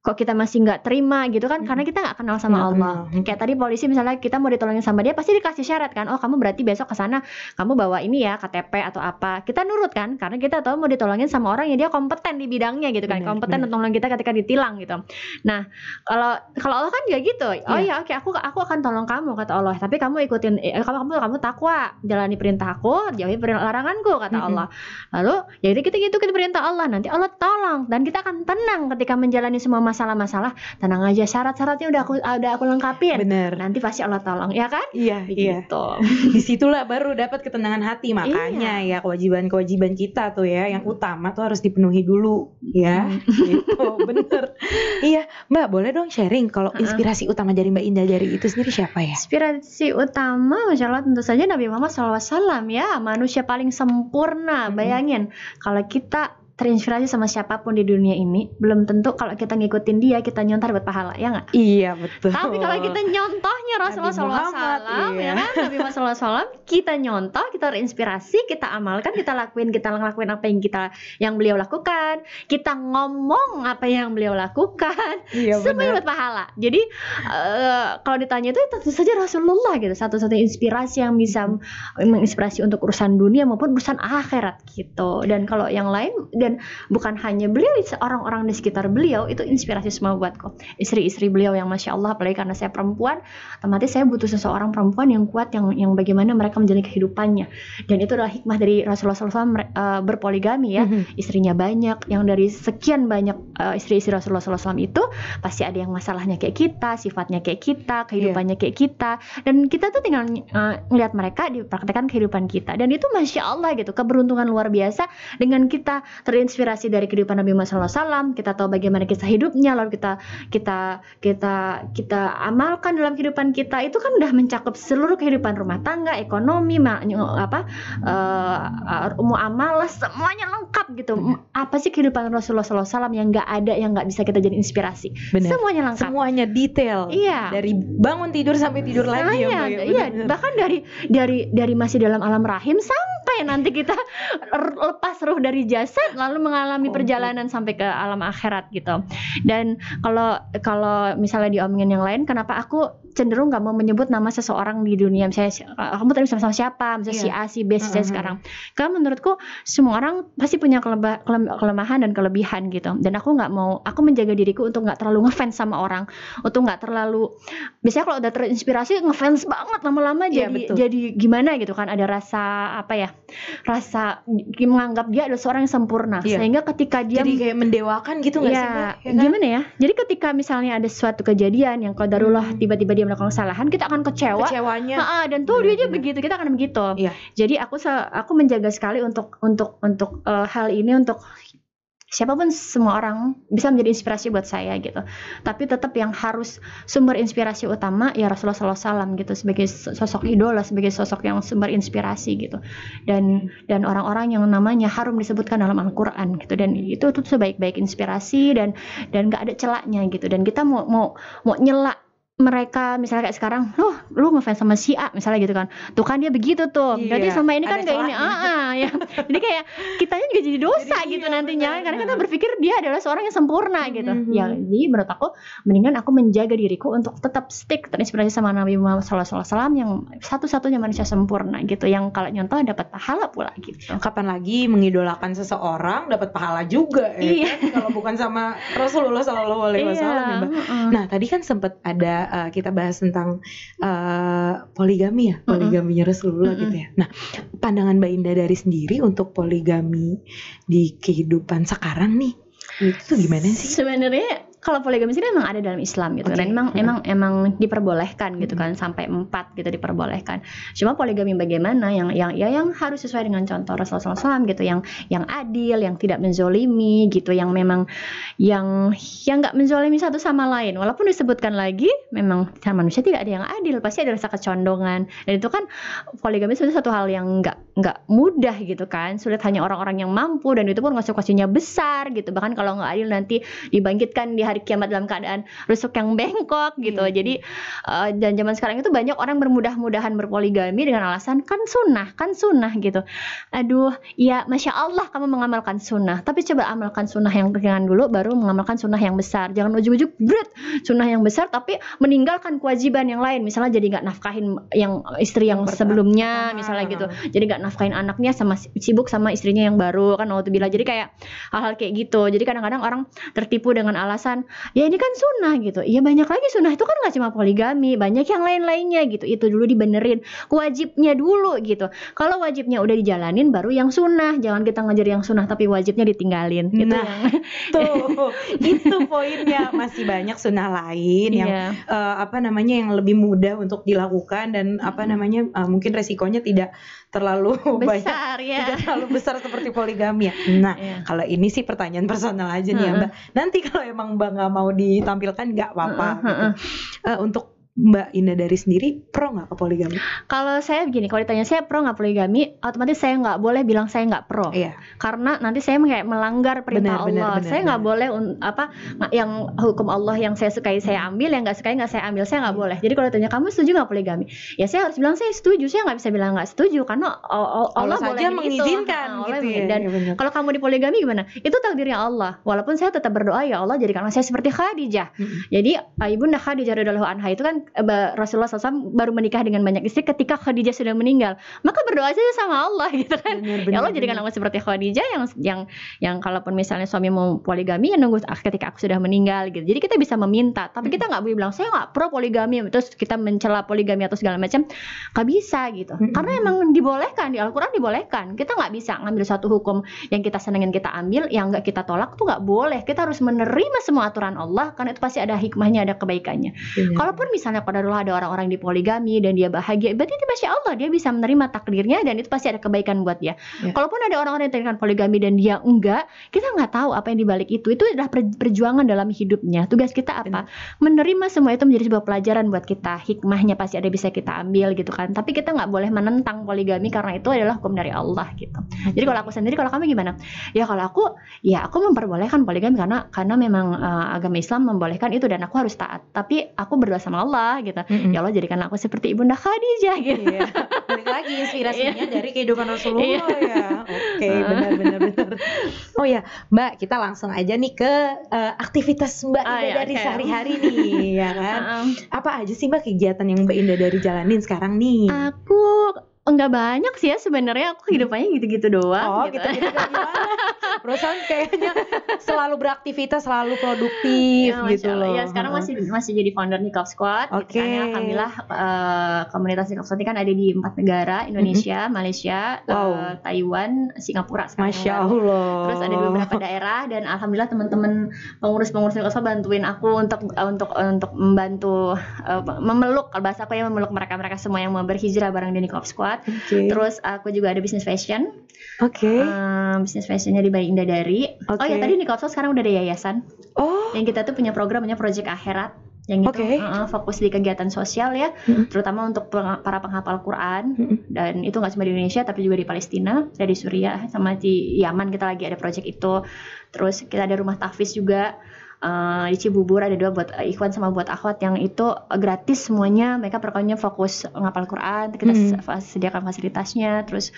kok kita masih nggak terima gitu kan karena kita nggak kenal sama Nggak Allah. kenal. kayak tadi polisi misalnya kita mau ditolongin sama dia pasti dikasih syarat kan oh kamu berarti besok ke sana kamu bawa ini ya KTP atau apa. Kita nurut kan karena kita tahu mau ditolongin sama orang yang dia kompeten di bidangnya gitu kan Benar, kompeten untuk nolong kita ketika ditilang gitu. Nah kalau kalau Allah kan juga gitu. Oh Iya. ya oke aku aku akan tolong kamu kata Allah. Tapi kamu ikutin eh, kamu kamu kamu takwa jalani perintah aku jauhi perintah laranganku kata Mm-mm. Allah. Lalu ya jadi kita ikutin perintah Allah. Nanti Allah tolong dan kita akan tenang ketika menjalani semua masalah-masalah tenang aja syarat-syaratnya udah aku udah aku lengkapin Bener. nanti pasti Allah tolong ya kan Iya, iya. begitu [LAUGHS] Di situlah baru dapat ketenangan hati. Makanya ya kewajiban-kewajiban kita tuh ya, yang utama tuh harus dipenuhi dulu, ya. gitu, [LAUGHS] bener. Iya, Mbak, boleh dong sharing kalau Uh-uh. inspirasi utama dari Mbak Indah dari itu sendiri siapa ya? Inspirasi utama Masya Allah tentu saja Nabi Muhammad SAW ya Manusia paling sempurna. Bayangin Kalau kita terinspirasi sama siapa pun di dunia ini Belum tentu kalau kita ngikutin dia Kita nyontar buat pahala ya nggak? Iya, betul. Tapi kalau kita nyontohnya Rasulullah [LAUGHS] Nabi Muhammad, SAW iya. ya kan Nabi Muhammad SAW kita nyontoh, kita terinspirasi, kita amalkan, kita lakuin, kita ngelakuin apa yang kita yang beliau lakukan, kita ngomong apa yang beliau lakukan, Iya, semuanya buat pahala. Jadi eh, kalau ditanya itu tentu saja Rasulullah gitu, satu-satunya inspirasi yang bisa menginspirasi untuk urusan dunia maupun urusan akhirat gitu. Dan kalau yang lain dan bukan hanya beliau, orang-orang di sekitar beliau itu inspirasi semua buatku. Istri-istri beliau yang masya Allah, apalagi karena saya perempuan, otomatis saya butuh seseorang perempuan yang kuat, yang yang bagaimana mereka menjalani kehidupannya. Dan itu adalah hikmah dari Rasulullah SAW eh, berpoligami ya. Mhm. istrinya banyak yang dari sekian banyak uh, istri-istri Rasulullah SAW itu pasti ada yang masalahnya kayak kita sifatnya kayak kita kehidupannya kayak kita. Dan kita tuh tinggal uh, ngelihat mereka dipraktekkan kehidupan kita. Dan itu masya Allah gitu keberuntungan luar biasa dengan kita terinspirasi dari kehidupan Nabi Muhammad SAW kita tahu bagaimana kisah hidupnya lalu kita kita kita kita amalkan dalam kehidupan kita itu kan udah mencakup seluruh kehidupan rumah tangga ekonomi ma- apa uh, uh, muamalah semuanya lengkap gitu apa sih kehidupan Rasulullah SAW yang nggak ada yang nggak bisa kita jadi inspirasi Bener. semuanya lengkap Semuanya detail. iya Dari bangun tidur sampai tidur lagi ya, Iya, Mbak. ya? iya, bahkan dari dari dari masih dalam alam rahim sampai nanti kita lepas ruh dari jasad lalu mengalami Komplit. perjalanan sampai ke alam akhirat gitu. Dan kalau kalau misalnya diomongin yang lain, kenapa aku cenderung nggak mau menyebut nama seseorang di dunia misalnya si- eh, kamu tadi sama siapa, misalnya si Iya. A, si B, si C Mm-mm. sekarang. Karena menurutku semua orang pasti punya keleba- kelemahan dan kelebihan gitu. Dan aku nggak mau, aku menjaga diriku untuk nggak terlalu ngefans sama orang, untuk nggak terlalu biasanya kalau udah terinspirasi ngefans banget lama-lama Iya, jadi betul. jadi gimana gitu kan ada rasa apa ya rasa menganggap dia adalah seorang yang sempurna Iya. sehingga ketika dia Jadi kayak mendewakan gitu nggak ya, sih, Mbak? Ya kan? gimana ya jadi ketika misalnya ada suatu kejadian yang qadarullah Hmm. Dia melakukan kesalahan kita akan kecewa. Kecewanya. Ha-ha, dan tuh dia aja begitu kita akan begitu. Iya. jadi aku aku menjaga sekali untuk untuk untuk eh, hal ini untuk siapa pun semua orang bisa menjadi inspirasi buat saya gitu. Tapi tetap yang harus sumber inspirasi utama ya Rasulullah SAW gitu. Sebagai sosok idola sebagai sosok yang sumber inspirasi gitu. Dan dan orang-orang yang namanya harum disebutkan dalam Al-Quran gitu. Dan itu tuh sebaik-baik inspirasi dan dan nggak ada celaknya gitu. Dan kita mau mau mau nyela mereka misalnya kayak sekarang, oh lu ngefans sama si A misalnya gitu kan, tuh kan dia begitu tuh, Iya, berarti sama ini kan kayak ini, ah, ah, ya, [LAUGHS] jadi kayak kitanya juga jadi dosa Jadi gitu iya, nantinya, benar, karena kita berpikir dia adalah seorang yang sempurna gitu, Mhm. ya jadi menurut aku mendingan aku menjaga diriku untuk tetap stick terinspirasi sama Nabi Muhammad SAW yang satu-satunya manusia sempurna gitu, yang kalau nyontoh dapat pahala pula gitu. Kapan lagi mengidolakan seseorang dapat pahala juga ya Iya. kan? Kalau bukan sama Rasulullah Wasallam ya, heeh. Nah tadi kan sempat ada uh, kita bahas tentang uh, poligami ya, poligaminya Rasulullah Mm-mm. gitu ya. Nah, pandangan Mbak Indah dari sendiri untuk poligami di kehidupan sekarang nih, itu gimana sih? Sebenarnya kalau poligami sini memang ada dalam Islam gitu Oke. dan emang Mm. emang emang diperbolehkan gitu kan sampai empat gitu diperbolehkan. Cuma poligami bagaimana yang yang ya yang harus sesuai dengan contoh Rasulullah SAW gitu yang yang adil, yang tidak menzolimi gitu, yang memang yang yang nggak menzolimi satu sama lain. Walaupun disebutkan lagi memang sama manusia tidak ada yang adil, pasti ada rasa kecondongan. Dan itu kan poligami sebenarnya satu hal yang nggak nggak mudah gitu kan. Sulit hanya orang-orang yang mampu dan itu pun konsekuensinya besar gitu. Bahkan kalau nggak adil nanti dibangkitkan di hari kiamat dalam keadaan rusuk yang bengkok gitu. Iya. Jadi dan zaman sekarang itu banyak orang bermudah-mudahan berpoligami dengan alasan kan sunnah, kan sunnah gitu. Aduh, ya masya Allah kamu mengamalkan sunnah. Tapi coba amalkan sunnah yang ringan dulu, baru mengamalkan sunnah yang besar. Jangan ujuk-ujuk berat sunnah yang besar, tapi meninggalkan kewajiban yang lain. Misalnya jadi nggak nafkahin yang istri yang Yang pertama. sebelumnya, Pertama. misalnya gitu. Jadi nggak nafkahin anaknya sama sibuk sama istrinya yang baru kan waktu bila. Jadi kayak hal-hal kayak gitu. Jadi kadang-kadang orang tertipu dengan alasan ya ini kan sunnah gitu. Iya banyak lagi sunnah itu kan nggak cuma poligami banyak yang lain-lainnya gitu. Itu dulu dibenerin wajibnya dulu gitu. Kalau wajibnya udah dijalanin baru yang sunnah. Jangan kita ngajar yang sunnah tapi wajibnya ditinggalin. Itu Nah, [LAUGHS] Tuh, itu poinnya. Masih banyak sunnah lain yang Iya. eh, apa namanya yang lebih mudah untuk dilakukan dan apa namanya eh, mungkin resikonya tidak terlalu [LAUGHS] banyak besar ya tidak terlalu besar seperti poligami ya. Nah, Iya. kalau ini sih pertanyaan personal aja nih ya Heeh. Mbak. Nanti kalau emang Mbak nggak mau ditampilkan nggak apa-apa. Heeh, gitu. heeh. Eh, untuk Mbak Indah dari sendiri pro nggak ke poligami? kalau saya begini kalau ditanya saya pro nggak poligami otomatis saya nggak boleh bilang saya nggak pro Iya. karena nanti saya kayak melanggar perintah Benar, benar, Allah. benar, saya nggak benar. boleh apa yang hukum Allah yang saya sukai saya ambil, yang nggak sukai nggak saya ambil. Saya nggak boleh. Jadi kalau tanya kamu setuju nggak poligami? Ya saya harus bilang saya setuju. Saya nggak bisa bilang nggak setuju karena Allah, Allah, itu. mengizinkan Ha, Allah gitu ya. mengizinkan. Dan Iya, benar. kalau kamu di poligami gimana? Itu takdirnya Allah. Walaupun saya tetap berdoa ya Allah jadikanlah saya seperti Khadijah. Mm-mm. Jadi Ibunda Khadijah radhiyallahu anha itu kan Rasulullah SAW baru menikah dengan banyak istri ketika Khadijah sudah meninggal. Maka berdoa saja sama Allah [LAUGHS] gitu kan. Benar, Ya benar, Allah jadikan aku seperti Khadijah yang yang yang kalaupun misalnya suami mau poligami ya nunggu ketika aku sudah meninggal gitu. Jadi kita bisa meminta, tapi kita nggak boleh bilang saya nggak pro poligami terus kita mencela poligami atau segala macam. Nggak bisa gitu. Karena emang dibolehkan di Al-Qur'an dibolehkan. Kita nggak bisa ngambil satu hukum yang kita senengin kita ambil, yang nggak kita tolak tuh nggak boleh. Kita harus menerima semua aturan Allah karena itu pasti ada hikmahnya, ada kebaikannya. Benar. Kalaupun misalnya qadarullah ada orang-orang di poligami dan dia bahagia, berarti itu masya Allah dia bisa menerima takdirnya dan itu pasti ada kebaikan buat dia. Ya. Kalaupun ada orang-orang yang terikat poligami dan dia enggak, kita nggak tahu apa yang dibalik itu. Itu adalah per- perjuangan dalam hidupnya. Tugas kita apa? Menerima semua itu menjadi sebuah pelajaran buat kita. Hikmahnya pasti ada bisa kita ambil gitu kan. Tapi kita nggak boleh menentang poligami karena itu adalah hukum dari Allah gitu. Jadi kalau aku sendiri, kalau kamu gimana? Ya kalau aku, ya aku memperbolehkan poligami karena karena memang eh, agama Islam membolehkan itu dan aku harus taat. Tapi aku berdoa sama Allah gitu. Mm-mm. Ya Allah jadikan aku seperti ibunda Khadijah gitu. Iya. Balik lagi inspirasinya dari kehidupan Rasulullah Iya. ya. Oke, benar benar benar. Oh ya, Mbak, kita langsung aja nih ke eh, aktivitas Mbak Ah, Indah iya, dari oke. sehari-hari nih, ya kan? Heeh. Apa aja sih Mbak kegiatan yang Mbak Indah dari jalanin sekarang nih? Aku enggak banyak sih ya sebenarnya aku kehidupannya gitu-gitu doang oh, gitu. gitu, gitu, gimana? Perusahaan kayaknya selalu beraktivitas, selalu produktif Ya, gitu loh. Ya sekarang masih masih jadi founder Nikop Squad. Oke. Gitu kan ya. Alhamdulillah eh, komunitas Nikop Squad ini kan ada di empat negara, Indonesia, Malaysia, Wow. eh, Taiwan, Singapura. sekarang Masya baru. Allah. Terus ada di beberapa daerah dan alhamdulillah teman-teman pengurus-pengurus Nikop Squad bantuin aku untuk untuk untuk membantu eh, memeluk kalau bahasa aku ya memeluk mereka-mereka semua yang mau berhijrah bareng di Nikop Squad. Oke. Terus aku juga ada bisnis fashion. Oke. Eh, bisnis fashionnya di Bayi Indah Dari. Oh Oke. ya tadi Squad sekarang udah ada yayasan. Oh, yang kita tuh punya program namanya Project Akhirat yang itu Oke. uh-uh, fokus di kegiatan sosial ya Mm-mm. terutama untuk peng- para penghafal Quran Mm-mm. dan itu nggak cuma di Indonesia tapi juga di Palestina ada di Suriah sama di Yaman kita lagi ada project itu terus kita ada rumah tahfiz juga Uh, di Cibubur ada dua buat uh, Ikhwan sama buat Akhwat yang itu uh, gratis semuanya mereka pokoknya fokus ngapal Quran kita Mm. s- sediakan fasilitasnya terus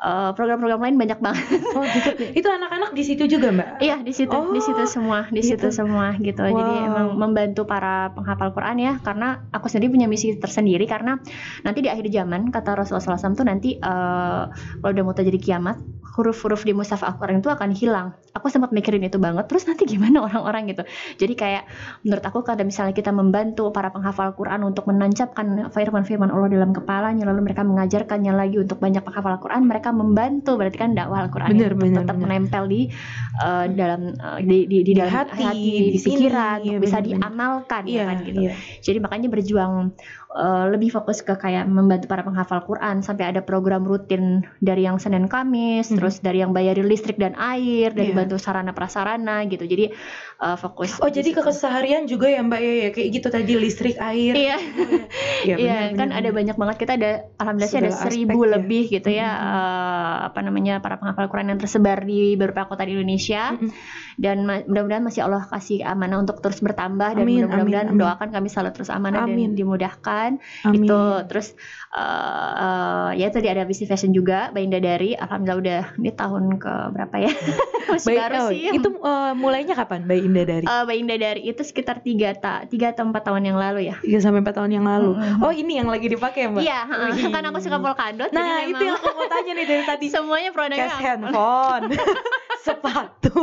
uh, program-program lain banyak banget oh gitu. [LAUGHS] Itu anak-anak di situ juga Mbak? Iya di situ, di situ Oh, semua, di gitu. situ semua gitu. Jadi Wow. emang membantu para penghafal Quran ya, karena aku sendiri punya misi tersendiri karena nanti di akhir zaman kata Rasulullah SAW tuh nanti eh, kalau udah mau terjadi kiamat, huruf-huruf di mushaf Al-Quran itu akan hilang. Aku sempat mikirin itu banget. Terus nanti [LAUGHS] gimana orang-orang gitu. Jadi kayak menurut aku kalau misalnya kita membantu para penghafal Quran untuk menancapkan firman-firman Allah dalam kepalanya, lalu mereka mengajarkannya lagi untuk banyak penghafal Quran, mereka membantu berarti kan dakwah Al-Quran Bener, itu bener, tetap bener. menempel di uh, dalam uh, di, di, di Di dalam hati, hati, di di, pikiran, iya, bisa bener-bener. diamalkan ya Iya, kan gitu. iya. Jadi makanya berjuang uh, lebih fokus ke kayak membantu para penghafal Quran sampai ada program rutin dari yang Senin Kamis, Mhm. terus dari yang bayarin listrik dan air, dari Iya. bantu sarana prasarana gitu. Jadi uh, fokus. Oh di jadi keseharian juga ya Mbak ya, ya kayak gitu tadi listrik air. Iya, [LAUGHS] Iya iya benar, kan ada banyak banget kita ada alhamdulillah sih ada Segala aspek seribu ya. lebih gitu ya Mhm. uh, apa namanya para penghafal Quran yang tersebar di beberapa kota di Indonesia Mm-mm. Dan mudah-mudahan masih Allah kasih amanah untuk terus bertambah dan Amin, mudah-mudahan amin, amin. doakan kami selalu terus amanah Amin. dan dimudahkan Amin. itu terus uh, uh, ya tadi ada Visi Fashion juga Mbak Indah dari alhamdulillah udah ini tahun ke berapa ya [LAUGHS] masih Baik, baru oh, sih itu eh, mulainya kapan Mbak Indah dari? Uh, Mbak Indah dari itu sekitar tiga ta tiga atau empat tahun yang lalu ya 3 sampai 4 tahun yang lalu. Mm-mm. Oh, ini yang lagi dipakai ya, Mbak? iya uh, kan aku suka polkadot Nah, jadi itu yang aku mau tanya nih dari tadi. semuanya produknya Cash handphone, [LAUGHS] sepatu,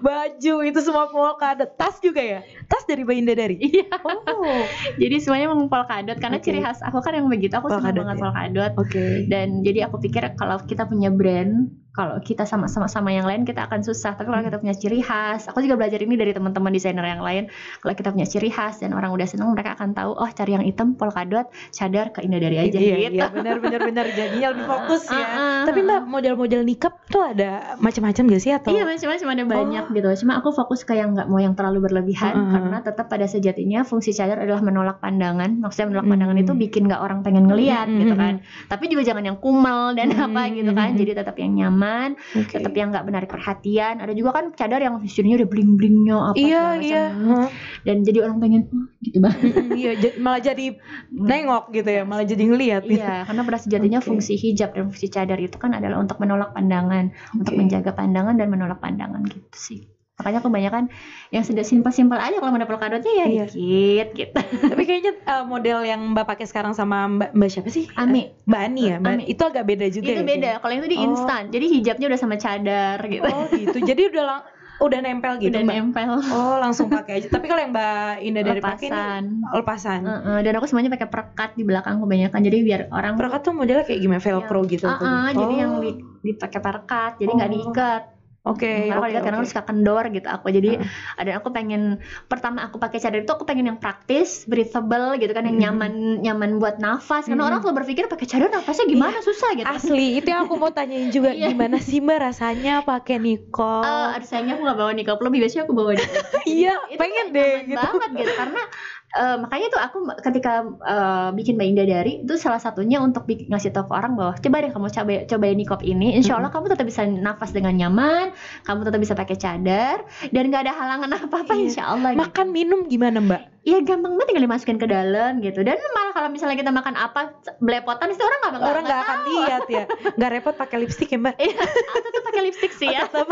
baju itu semua polkadot. Tas juga ya? Tas dari Mbak Indah dari? iya Oh, [LAUGHS] jadi semuanya memang polkadot karena Oke. ciri khas aku kan yang begitu aku senang Polkadot banget ya. polkadot oke. dan jadi aku pikir kalau kita punya brand kalau kita sama-sama sama yang lain kita akan susah tapi kalau Hmm. kita punya ciri khas aku juga belajar ini dari teman-teman desainer yang lain kalau kita punya ciri khas dan orang udah seneng mereka akan tahu oh cari yang hitam polkadot cadar ke Indah dari aja iya, gitu iya, benar benar benar jadinya lebih [LAUGHS] fokus ya. Ah, ah, Tapi ah. Mbak, model-model nikah tuh ada macam-macam gak sih atau? Iya macam-macam ada banyak Oh. gitu. Cuma aku fokus ke yang nggak mau yang terlalu berlebihan Heeh. karena tetap pada sejatinya fungsi cadar adalah menolak pandangan. Maksudnya menolak Mm. pandangan itu bikin nggak orang pengen ngelihat Mm, gitu kan. Tapi juga jangan yang kumal dan Mm, apa gitu kan. Jadi tetap yang nyaman, Oke. tetap yang nggak menarik perhatian. Ada juga kan cadar yang visualnya udah bling blingnya apa Iya, iya. macam. Dan jadi orang pengen "Oh, gitu banget. Iya, malah jadi nengok gitu ya, malah jadi ngelihat. Iya, karena pada sejatinya Oke. fungsi hijab dan fungsi cadar itu kan adalah untuk menolak pandangan, untuk Oke. menjaga pandangan dan menolak pandangan gitu sih. Makanya kebanyakan yang sudah simpel-simpel aja kalau model polkadotnya ya Iya. dikit gitu. Tapi kayaknya uh, model yang Mbak pakai sekarang sama Mbak Mbak siapa sih? Ami. Mbak Ani ya, Mbak. Ami. Itu agak beda juga itu ya, beda. Kalau itu di Oh. instan. Jadi hijabnya udah sama cadar gitu. Oh, gitu. Jadi udah lang- udah nempel gitu, udah Mbak. nempel. Oh, langsung pakai aja. Tapi kalau yang Mbak Indah dari pakai ini Lepasan. lepasan. Heeh, dan aku semuanya pakai perekat di belakang kebanyakan. Jadi biar orang Perekat tuh modelnya kayak gimana? Velcro gitu. Ah, atau ah, gitu? jadi Oh, yang di, dipakai perekat. Jadi nggak Oh. diikat. Oke, Karena kalau oke, diikat kadang oke. suka kendor gitu aku. Jadi Heeh. ada aku pengen pertama aku pakai cadar itu aku pengen yang praktis, breathable gitu kan yang Mm. nyaman nyaman buat nafas. Karena Mm. orang selalu berpikir pakai cadar nafasnya gimana susah gitu. Asli, itu yang aku mau tanyain [LAUGHS] juga Iya. gimana sih Mbak rasanya pakai niqab? Eh, aduh sayangnya aku gak bawa nikah lebih biasanya aku bawa nikah [LAUGHS] iya, pengen deh gitu. banget gitu karena eh, makanya tuh aku ketika eh, bikin Mbak Indah dari itu salah satunya untuk bikin, ngasih tahu ke orang bahwa coba deh kamu coba cobain nikop ini insya Allah kamu tetap bisa nafas dengan nyaman kamu tetap bisa pakai cadar dan gak ada halangan apa apa Iya. insya Allah gitu. Makan minum gimana Mbak? Iya gampang banget tinggal dimasukin ke dalam gitu dan malah kalau misalnya kita makan apa belepotan itu orang nggak Orang nggak akan lihat ya, nggak repot pakai lipstick ya Mbak? Iya, atau tuh pakai lipstick sih ya. Tetap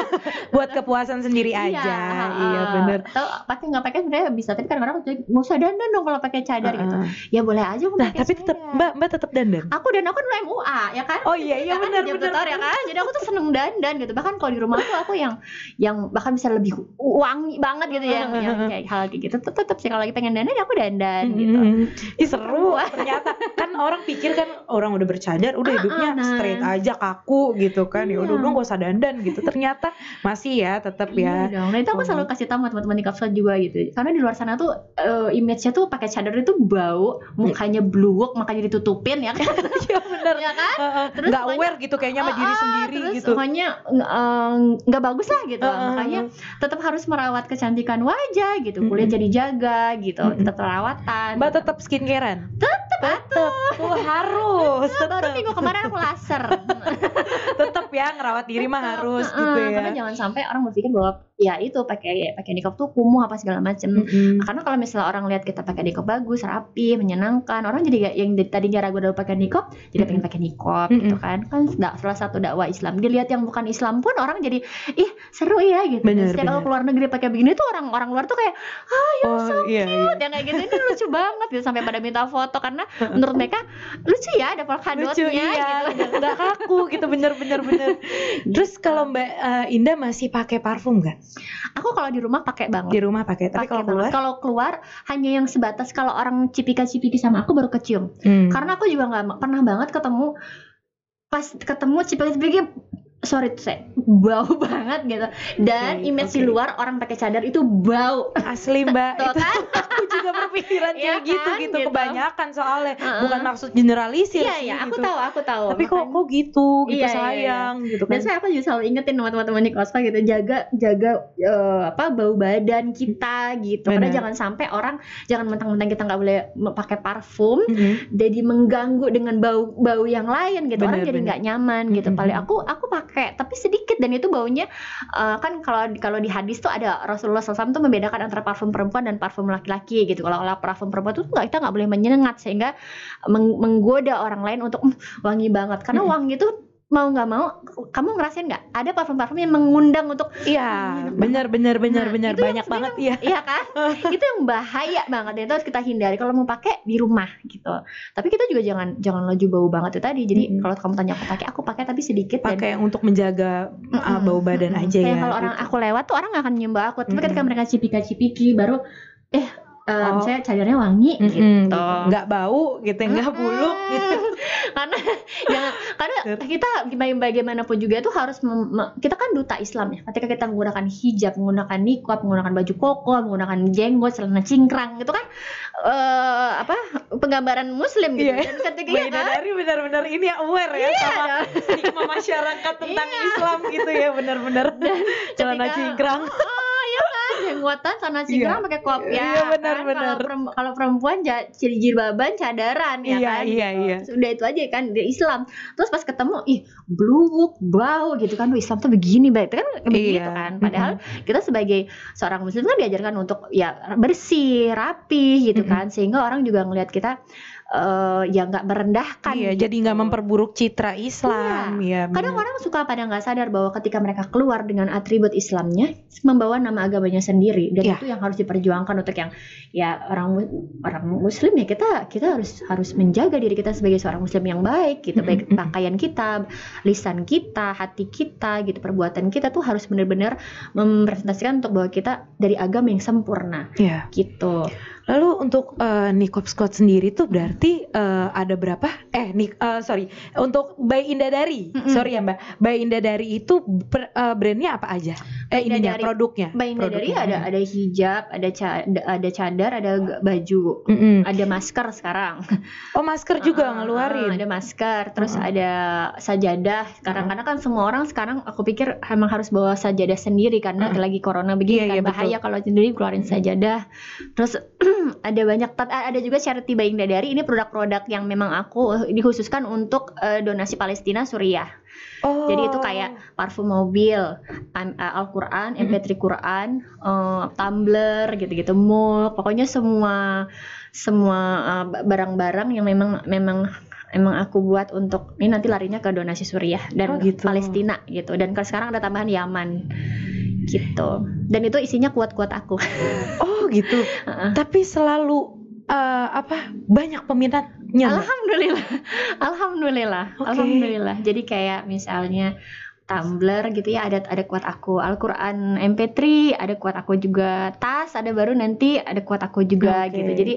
buat kepuasan sendiri aja. Iya, bener. Atau pakai nggak pakai sebenarnya bisa tapi kan orang nggak usah dandan dong kalau pakai cadar gitu. Heeh. Ya boleh aja aku Nah, tapi tetap. Mbak, Mbak tetap dandan. Aku dan aku dulu MUA ya kan. Oh iya, iya Ya benar benar. ya kan. Jadi aku tuh seneng dandan gitu. Bahkan kalau di rumah tuh aku yang yang bahkan bisa lebih wangi banget gitu ya. yang, yang kayak hal kayak gitu. Tetap tetap sih kalau lagi pengen dandan ya aku dandan gitu. Ih seru ternyata kan orang pikir kan orang udah bercadar udah hidupnya nah. straight aja kaku gitu kan ya udah Iya. gak usah dandan gitu ternyata masih ya tetap Iya ya dong. Nah itu aku Oh. selalu kasih tahu teman-teman di kapsul juga gitu. Karena di luar sana tuh eh, image-nya tuh pakai cadar itu bau, mukanya bluwek, makanya ditutupin ya kan. [LAUGHS] iya bener ya kan? Terus nggak pokoknya- aware gitu kayaknya sama diri Ah, sendiri terus gitu pokoknya eh, nggak bagus lah gitu. Heeh. Makanya tetap harus merawat kecantikan wajah gitu. Kulit jadi jaga gitu. Mm-mm. Tetap perawatan. Mbak tetap skincarean? Tetap tetap tuh harus. Baru tetap minggu kemarin aku laser. [LAUGHS] tetap ya ngerawat diri mah harus Heeh, gitu ya. Karena jangan sampai orang berpikir bahwa ya itu pakai pakai nikop tuh kumuh apa segala macem. Mm-mm. karena kalau misalnya orang lihat kita pakai nikop bagus rapi menyenangkan orang jadi gak- yang di- tadinya ragu ragu pakai nikop jadi pengen pakai nikop Mm-mm. gitu kan kan salah satu dakwah Islam. Dilihat yang bukan Islam pun orang jadi ih seru ya gitu. Bener, setiap aku bener. keluar negeri pakai begini tuh orang orang luar tuh kayak Oh iya iya. yang kayak gitu ini lucu banget gitu sampai pada minta foto karena menurut mereka lucu ya ada polka Lucu dotnya iya, gitu nggak kaku gitu bener bener bener. Terus kalau Mbak eh, Indah masih pakai parfum nggak? aku kalau di rumah pakai banget Di rumah pakai, tapi kalau keluar? kalau keluar hanya yang sebatas kalau orang cipika-cipiki sama aku baru kecium Hmm. karena aku juga nggak pernah banget ketemu pas ketemu cipika-cipiki sorry saya bau [LAUGHS] banget gitu dan Oke, image di oke. luar orang pakai cadar itu bau Asli Mbak, [LAUGHS] Tuh itu kan? [LAUGHS] aku juga berpikiran Iya kayak gitu kan? gitu Gitu. kebanyakan soalnya. Heeh. Bukan maksud generalisir iya sih iya aku gitu. tahu aku tahu Tapi kok kok gitu gitu Iya, iya, sayang gitu dan kan. saya aku juga selalu ingetin sama teman-teman di kospa gitu jaga jaga eh, apa bau badan kita gitu karena Benar. jangan sampai orang jangan mentang-mentang kita nggak boleh pakai parfum Mhm. jadi mengganggu dengan bau bau yang lain gitu orang Benar, jadi nggak nyaman gitu Mm-mm. paling aku aku pakai tapi sedikit dan itu baunya eh, kan kalau kalau di hadis tuh ada Rasulullah SAW tuh membedakan antara parfum perempuan dan parfum laki-laki gitu. Kalau kalau parfum perempuan tuh nggak kita nggak boleh menyengat sehingga meng- menggoda orang lain untuk "Hmm, wangi banget. Karena wangi itu mau nggak mau kamu ngerasain nggak ada parfum-parfum yang mengundang untuk Iya, enak benar benar benar Nah, benar yang banyak banget iya. Iya kan? [LAUGHS] itu yang bahaya banget dan itu harus kita hindari kalau mau pakai di rumah gitu. Tapi kita juga jangan jangan laju bau banget itu tadi. Jadi Mm-mm. kalau kamu tanya aku pakai, aku pakai tapi sedikit Pakai untuk menjaga uh, bau badan Mm-mm. aja Kayak ya. kalau orang gitu. aku lewat tuh orang nggak akan nyium bau aku. Tapi ketika Mm-mm. mereka cipika-cipiki baru eh eh, Oh. saya cadarnya wangi Mm-mm, gitu. gitu. nggak bau gitu nggak buluk gitu [LAUGHS] karena ya karena kita baga- bagaimanapun juga itu harus kita kan duta Islam ya ketika kita menggunakan hijab menggunakan niqab menggunakan baju koko menggunakan jenggot celana cingkrang itu kan eh apa penggambaran muslim gitu Iya. dan ketika Mbak ya kan Indah benar-benar ini ya aware ya sama stigma masyarakat tentang Iya. Islam gitu ya benar-benar celana cingkrang [LAUGHS] iya kan jenggotan celana cingkrang pakai kopiah Iya, benar, kan? benar. kalau perem- kalau perempuan ja- jilbaban cadaran ya Iya, kan iya, gitu. iya. sudah itu aja kan di Islam terus pas ketemu ih blubuk bau gitu kan "Duh, Islam tuh begini baik kan begitu Iya. kan padahal kita sebagai seorang muslim kan diajarkan untuk ya bersih rapi gitu Mm-mm. kan sehingga orang juga ngelihat kita eh, ya nggak merendahkan iya gitu. jadi nggak memperburuk citra Islam ya Kadang orang suka pada nggak sadar bahwa ketika mereka keluar dengan atribut Islamnya membawa nama agamanya sendiri dan Iya. itu yang harus diperjuangkan untuk yang ya orang orang muslim ya kita kita harus harus menjaga diri kita sebagai seorang muslim yang baik gitu baik pakaian kita, lisan kita, hati kita gitu perbuatan kita tuh harus benar-benar mempresentasikan untuk bahwa kita dari agama yang sempurna Iya. gitu. Lalu untuk eh, Nikop Squad sendiri tuh berarti eh, ada berapa? Eh, nik, eh, sorry, untuk Bay Indadari, Mm-mm. sorry ya Mbak, Bay Indadari itu per- eh, brandnya apa aja? Eh, Bay ininya Indadari- produknya. Baik dari Produknya. ada ada hijab, ada ca- ada cadar, ada baju, Mm-mm. ada masker sekarang. Oh masker juga Ah, ngeluarin. ada masker terus Ah. ada sajadah sekarang karena kan semua orang sekarang aku pikir emang harus bawa sajadah sendiri karena Ah. lagi corona begini Iya, kan iya, bahaya kalau sendiri keluarin sajadah terus [CLEARS THROAT] [CLEARS THROAT] ada banyak tat- ada juga charity buying dari ini produk-produk yang memang aku eh, dikhususkan untuk eh, donasi Palestina Suriah Oh. jadi itu kayak parfum mobil, uh, Al-Quran, MP3 Quran, uh, tumbler gitu-gitu, mug, pokoknya semua semua uh, barang-barang yang memang memang emang aku buat untuk ini nanti larinya ke donasi Suriah dan Oh, gitu. Palestina gitu. Dan sekarang ada tambahan Yaman gitu. Dan itu isinya kuat-kuat aku. Oh gitu. Tapi selalu eh, apa? Banyak peminatnya. Alhamdulillah, [LAUGHS] alhamdulillah, Oke. alhamdulillah. Jadi kayak misalnya tumbler gitu ya ada ada kuat aku Al-Qur'an MP3 ada kuat aku juga tas ada baru nanti ada kuat aku juga Oke. gitu jadi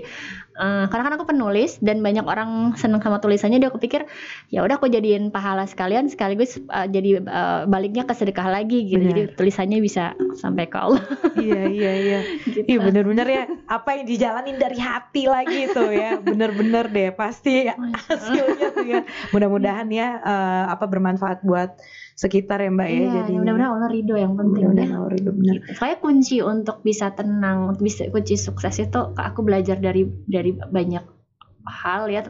eh, karena kan aku penulis dan banyak orang seneng sama tulisannya dia aku pikir ya udah aku jadiin pahala sekalian sekaligus eh, jadi eh, baliknya ke sedekah lagi gitu Benar. jadi tulisannya bisa sampai ke Allah iya iya iya. [LAUGHS] gitu. Iya bener-bener ya apa yang dijalanin dari hati lagi tuh ya bener-bener deh pasti hasilnya tuh ya mudah-mudahan ya eh, apa bermanfaat buat sekitar ya mbak ya Iya, jadi mudah-mudahan Allah ridho yang penting mudah-mudahan ya. Allah ridho, bener. Saya kunci untuk bisa tenang, untuk bisa kunci sukses itu aku belajar dari dari banyak hal ya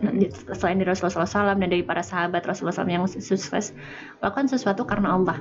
selain dari Rasulullah SAW dan dari para sahabat Rasulullah SAW yang sukses lakukan sesuatu karena Allah.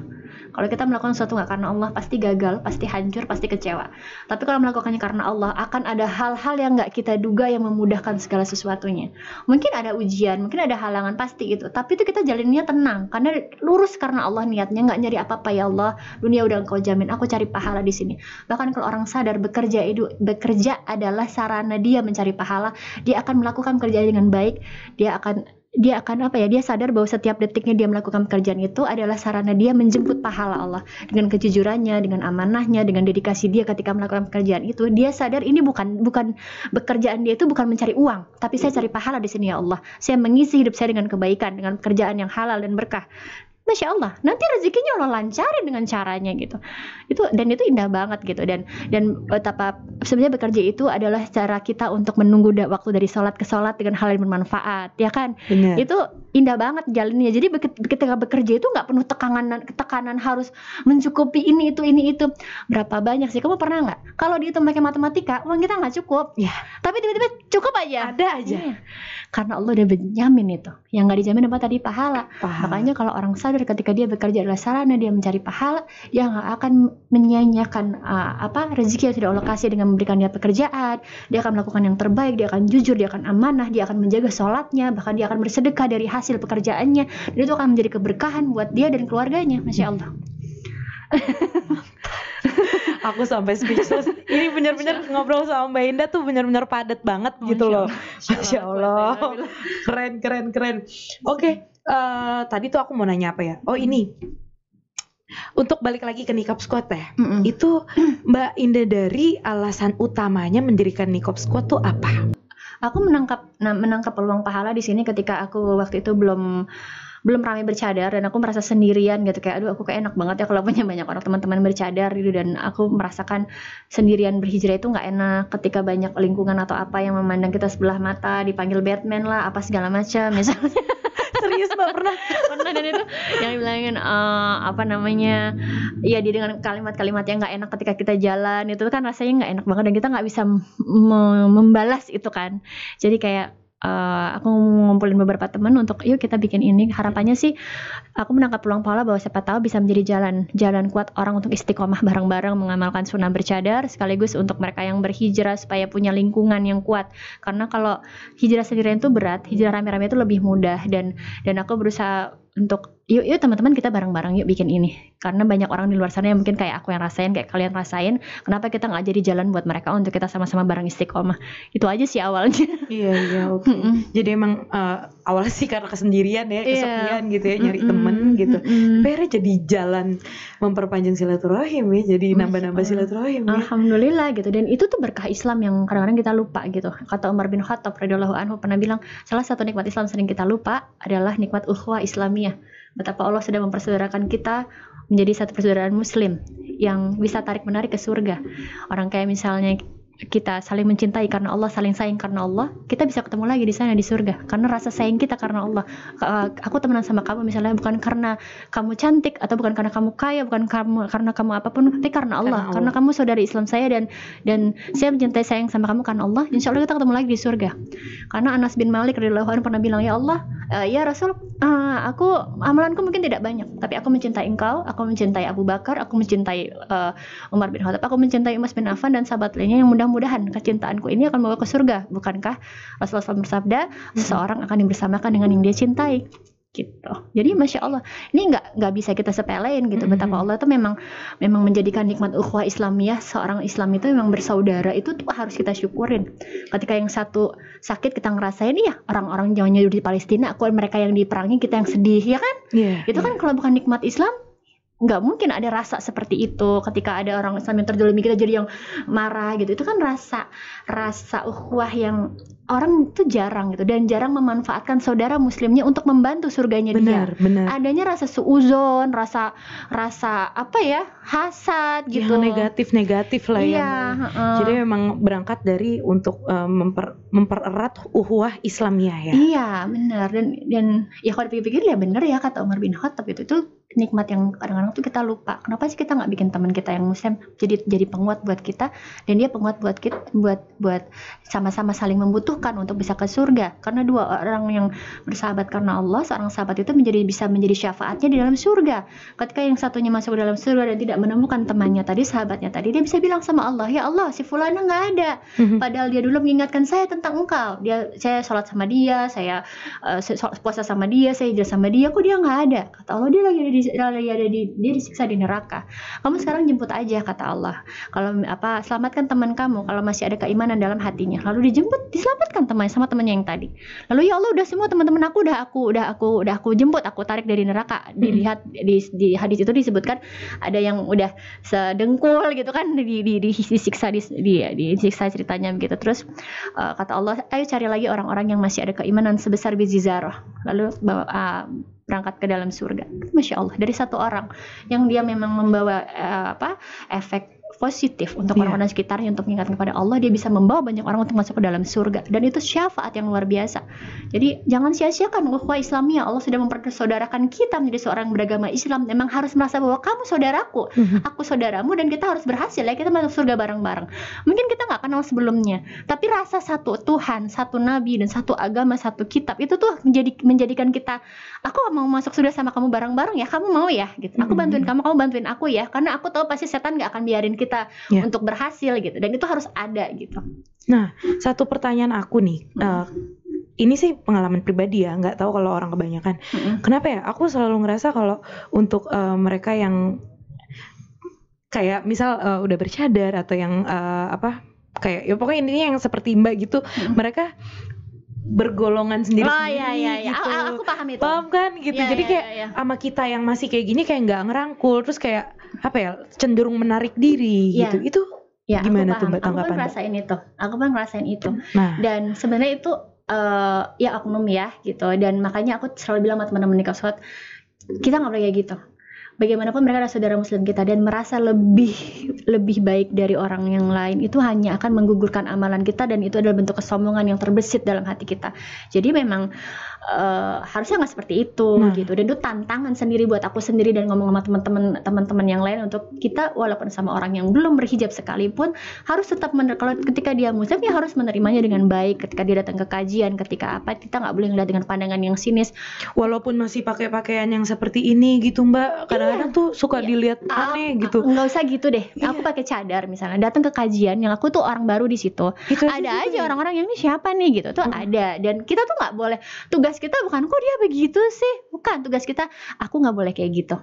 Kalau kita melakukan sesuatu nggak karena Allah pasti gagal pasti hancur pasti kecewa. Tapi kalau melakukannya karena Allah akan ada hal-hal yang nggak kita duga yang memudahkan segala sesuatunya. Mungkin ada ujian mungkin ada halangan pasti itu tapi itu kita jalinnya tenang karena lurus karena Allah niatnya nggak nyari apa-apa ya Allah dunia udah engkau jamin aku cari pahala di sini. Bahkan kalau orang sadar bekerja itu bekerja adalah sarana dia mencari pahala dia akan melakukan pekerjaan dengan baik dia akan dia akan apa ya dia sadar bahwa setiap detiknya dia melakukan pekerjaan itu adalah sarana dia menjemput pahala Allah. Dengan kejujurannya dengan amanahnya dengan dedikasi dia ketika melakukan pekerjaan itu dia sadar ini bukan bukan bekerjaan dia itu bukan mencari uang tapi saya cari pahala di sini ya Allah. Saya mengisi hidup saya dengan kebaikan dengan pekerjaan yang halal dan berkah Masya Allah, nanti rezekinya Allah lancarin dengan caranya gitu. Itu dan itu indah banget gitu dan dan betapa sebenarnya bekerja itu adalah cara kita untuk menunggu waktu dari sholat ke sholat dengan hal yang bermanfaat, ya kan? Benar. Itu indah banget jalannya. Jadi ketika bekerja itu nggak penuh tekanan tekanan harus mencukupi ini itu ini itu. Berapa banyak sih? Kamu pernah nggak? Kalau dihitung pakai matematika, uang kita nggak cukup. Ya. Tapi tiba-tiba cukup aja. Ada aja. Iya. Karena Allah udah menjamin itu. Yang nggak dijamin apa tadi pahala. Pahala. Makanya kalau orang sadar ketika dia bekerja adalah sarana dia mencari pahala, dia nggak akan menyanyiakan uh, apa rezeki yang sudah Allah kasih dengan memberikan dia pekerjaan. Dia akan melakukan yang terbaik, dia akan jujur, dia akan amanah, dia akan menjaga sholatnya, bahkan dia akan bersedekah dari hasil pekerjaannya. Dan itu akan menjadi keberkahan buat dia dan keluarganya, masya Allah. [LAUGHS] Aku sampai speechless. Ini benar-benar ngobrol sama Mbak Indah tuh benar-benar padat banget gitu loh. Masya Allah. Keren, keren, keren. Oke, eh, tadi tuh aku mau nanya apa ya? Oh ini. Untuk balik lagi ke Nikop Squad ya. Mm-mm. Itu Mbak Indah dari alasan utamanya mendirikan Nikop Squad tuh apa? Aku menangkap nah, menangkap peluang pahala di sini ketika aku waktu itu belum belum ramai bercadar dan aku merasa sendirian gitu. Kayak aduh aku kayak enak banget ya kalau punya banyak orang teman-teman bercadar gitu. Dan aku merasakan sendirian berhijrah itu nggak enak ketika banyak lingkungan atau apa yang memandang kita sebelah mata dipanggil Batman lah apa segala macam misalnya [LAUGHS] Serius Mbak pernah? pernah dan itu yang dibilangin eh, apa namanya ya dia dengan kalimat-kalimat yang nggak enak ketika kita jalan itu kan rasanya nggak enak banget dan kita nggak bisa me- membalas itu kan jadi kayak eh, aku ngumpulin beberapa teman untuk yuk kita bikin ini. Harapannya sih aku menangkap peluang pahala bahwa siapa tahu bisa menjadi jalan jalan kuat orang untuk istiqomah bareng-bareng mengamalkan sunnah bercadar sekaligus untuk mereka yang berhijrah supaya punya lingkungan yang kuat. Karena kalau hijrah sendirian itu berat hijrah rame-rame itu lebih mudah. Dan dan aku berusaha untuk yuk yuk teman-teman kita bareng-bareng yuk bikin ini karena banyak orang di luar sana yang mungkin kayak aku yang rasain kayak kalian rasain kenapa kita nggak jadi jalan buat mereka untuk kita sama-sama bareng istiqomah itu aja sih awalnya Iya iya [LAUGHS] oke. Mm-mm. Jadi emang eh, awalnya sih karena kesendirian ya, Iya. kesepian gitu ya, nyari Mm-mm, temen gitu. Tapi akhirnya jadi jalan memperpanjang silaturahim ya, jadi nambah-nambah silaturahim ya. Alhamdulillah gitu dan itu tuh berkah Islam yang kadang-kadang kita lupa gitu kata Umar bin Khattab radhiyallahu anhu pernah bilang salah satu nikmat Islam sering kita lupa adalah nikmat ukhuwah Islamiyah betapa Allah sudah mempersaudarakan kita menjadi satu persaudaraan Muslim yang bisa tarik menarik ke surga. Orang kayak misalnya kita saling mencintai karena Allah, saling sayang karena Allah, kita bisa ketemu lagi di sana di surga. Karena rasa sayang kita karena Allah. Aku temenan sama kamu misalnya bukan karena kamu cantik atau bukan karena kamu kaya, bukan kamu karena kamu apa pun, tapi karena Allah. Karena Karena, kamu saudari Islam saya dan dan saya mencintai sayang sama kamu karena Allah. Insya Allah kita ketemu lagi di surga. Karena Anas bin Malik radhiyallahu anhu pernah bilang ya Allah, eh, ya Rasul, eh, aku amalanku mungkin tidak banyak, tapi aku mencintai Engkau, aku mencintai Abu Bakar, aku mencintai eh, Umar bin Khattab, aku mencintai Umas bin Affan dan sahabat lainnya yang mudah-mudahan kecintaanku ini akan membawa ke surga. Bukankah Rasulullah SAW bersabda, seseorang akan dibersamakan dengan yang dia cintai gitu. Jadi masya Allah, ini nggak nggak bisa kita sepelein gitu. Mhm. Betapa Allah itu memang memang menjadikan nikmat ukhuwah Islamiyah seorang Islam itu memang bersaudara itu tuh harus kita syukurin. Ketika yang satu sakit kita ngerasain ya orang-orang jauhnya di Palestina, aku mereka yang diperangi kita yang sedih ya kan? Iya. Itu kan kalau bukan nikmat Islam nggak mungkin ada rasa seperti itu. Ketika ada orang Islam yang terjolimi kita jadi yang marah gitu. Itu kan rasa rasa ukhuwah yang orang itu jarang gitu dan jarang memanfaatkan saudara muslimnya untuk membantu surganya dia benar, benar. adanya rasa suuzon rasa rasa apa ya hasad gitu Yang negatif-negatif lah ya. iya Mbak. heeh. Jadi memang berangkat dari untuk eh, memper, mempererat uhuwah Islamiyah ya. Iya benar dan dan ya kalau dipikir-pikir ya benar ya kata Umar bin Khattab itu itu nikmat yang kadang-kadang tuh kita lupa. Kenapa sih kita nggak bikin teman kita yang muslim jadi jadi penguat buat kita dan dia penguat buat kita buat buat sama-sama saling membutuhkan untuk bisa ke surga. Karena dua orang yang bersahabat karena Allah, seorang sahabat itu menjadi bisa menjadi syafaatnya di dalam surga. Ketika yang satunya masuk ke dalam surga dan tidak menemukan temannya tadi, sahabatnya tadi, dia bisa bilang sama Allah, ya Allah si fulana nggak ada. Mhm. Padahal dia dulu mengingatkan saya tentang engkau. Dia saya sholat sama dia, saya uh, puasa sama dia, saya hijrah sama dia, kok dia nggak ada? Kata Allah dia lagi ada di lagi ada di dia disiksa di neraka. Kamu sekarang jemput aja kata Allah. Kalau apa selamatkan teman kamu kalau masih ada keimanan dalam hatinya. Lalu dijemput, diselamatkan teman sama temannya yang tadi. Lalu ya Allah udah semua teman-teman aku udah aku udah aku udah aku jemput, aku tarik dari neraka. Dilihat di, di hadis itu disebutkan ada yang udah sedengkul gitu kan di, di, di disiksa di, di, disiksa ceritanya begitu terus uh, kata Allah ayo cari lagi orang-orang yang masih ada keimanan sebesar biji zarah lalu bawa uh, berangkat ke dalam surga masya Allah dari satu orang yang dia memang membawa uh, apa efek positif untuk Iya. orang-orang sekitarnya untuk mengingatkan kepada Allah dia bisa membawa banyak orang untuk masuk ke dalam surga. Dan itu syafaat yang luar biasa. Jadi jangan sia-siakan ukhuwah Islamiyah Allah sudah mempersaudarakan kita menjadi seorang beragama Islam. Memang harus merasa bahwa kamu saudaraku Mhm. aku saudaramu dan kita harus berhasil ya. Kita masuk surga bareng-bareng. Mungkin kita nggak kenal sebelumnya tapi rasa satu Tuhan satu Nabi dan satu agama satu kitab itu tuh menjadi menjadikan kita aku mau masuk surga sama kamu bareng-bareng ya. Kamu mau ya? Gitu. Aku Mhm. bantuin kamu kamu bantuin aku ya. Karena aku tahu pasti setan nggak akan biarin kita Ya. untuk berhasil gitu dan itu harus ada gitu Satu pertanyaan aku nih. eh, ini sih pengalaman pribadi ya, nggak tahu kalau orang kebanyakan. Mm-mm. Kenapa ya? Aku selalu ngerasa kalau untuk eh, mereka yang kayak misal eh, udah bercadar atau yang eh, apa kayak ya pokoknya intinya yang seperti Mbak gitu, Mm-mm. mereka bergolongan sendiri oh iya iya iya gitu. A- a- aku paham itu Paham kan gitu. Iya, Jadi iya, kayak iya, iya. sama kita yang masih kayak gini kayak nggak ngerangkul terus kayak apa ya cenderung menarik diri Iya. gitu. Itu Ya, Gimana aku tuh. Mbak, Aku tanggapan, pun Mbak? ngerasain itu. Aku pun ngerasain itu. nah Dan sebenarnya itu eh, ya oknum ya gitu. Dan makanya aku selalu bilang sama teman-teman di kita nggak boleh kayak gitu. Bagaimanapun mereka adalah saudara muslim kita dan merasa lebih lebih baik dari orang yang lain itu hanya akan menggugurkan amalan kita dan itu adalah bentuk kesombongan yang terbesit dalam hati kita. Jadi memang eh, harusnya nggak seperti itu Nah. gitu. Dan itu tantangan sendiri buat aku sendiri dan ngomong sama teman-teman teman-teman yang lain untuk kita walaupun sama orang yang belum berhijab sekalipun harus tetap mener kalau ketika dia muslim ya harus menerimanya dengan baik ketika dia datang ke kajian ketika apa kita nggak boleh ngeliat dengan pandangan yang sinis walaupun masih pakai pakaian yang seperti ini gitu Mbak, kadang-kadang tuh suka Iya. dilihat Ah, aneh gitu. nggak usah gitu deh. Iya. aku pakai cadar misalnya datang ke kajian yang aku tuh orang baru di situ. Itu ada aja orang-orang yang ini siapa nih? Gitu. Tuh Hmm. ada. Dan kita tuh nggak boleh tugas kita bukan kok dia begitu sih? Bukan. Tugas kita aku nggak boleh kayak gitu.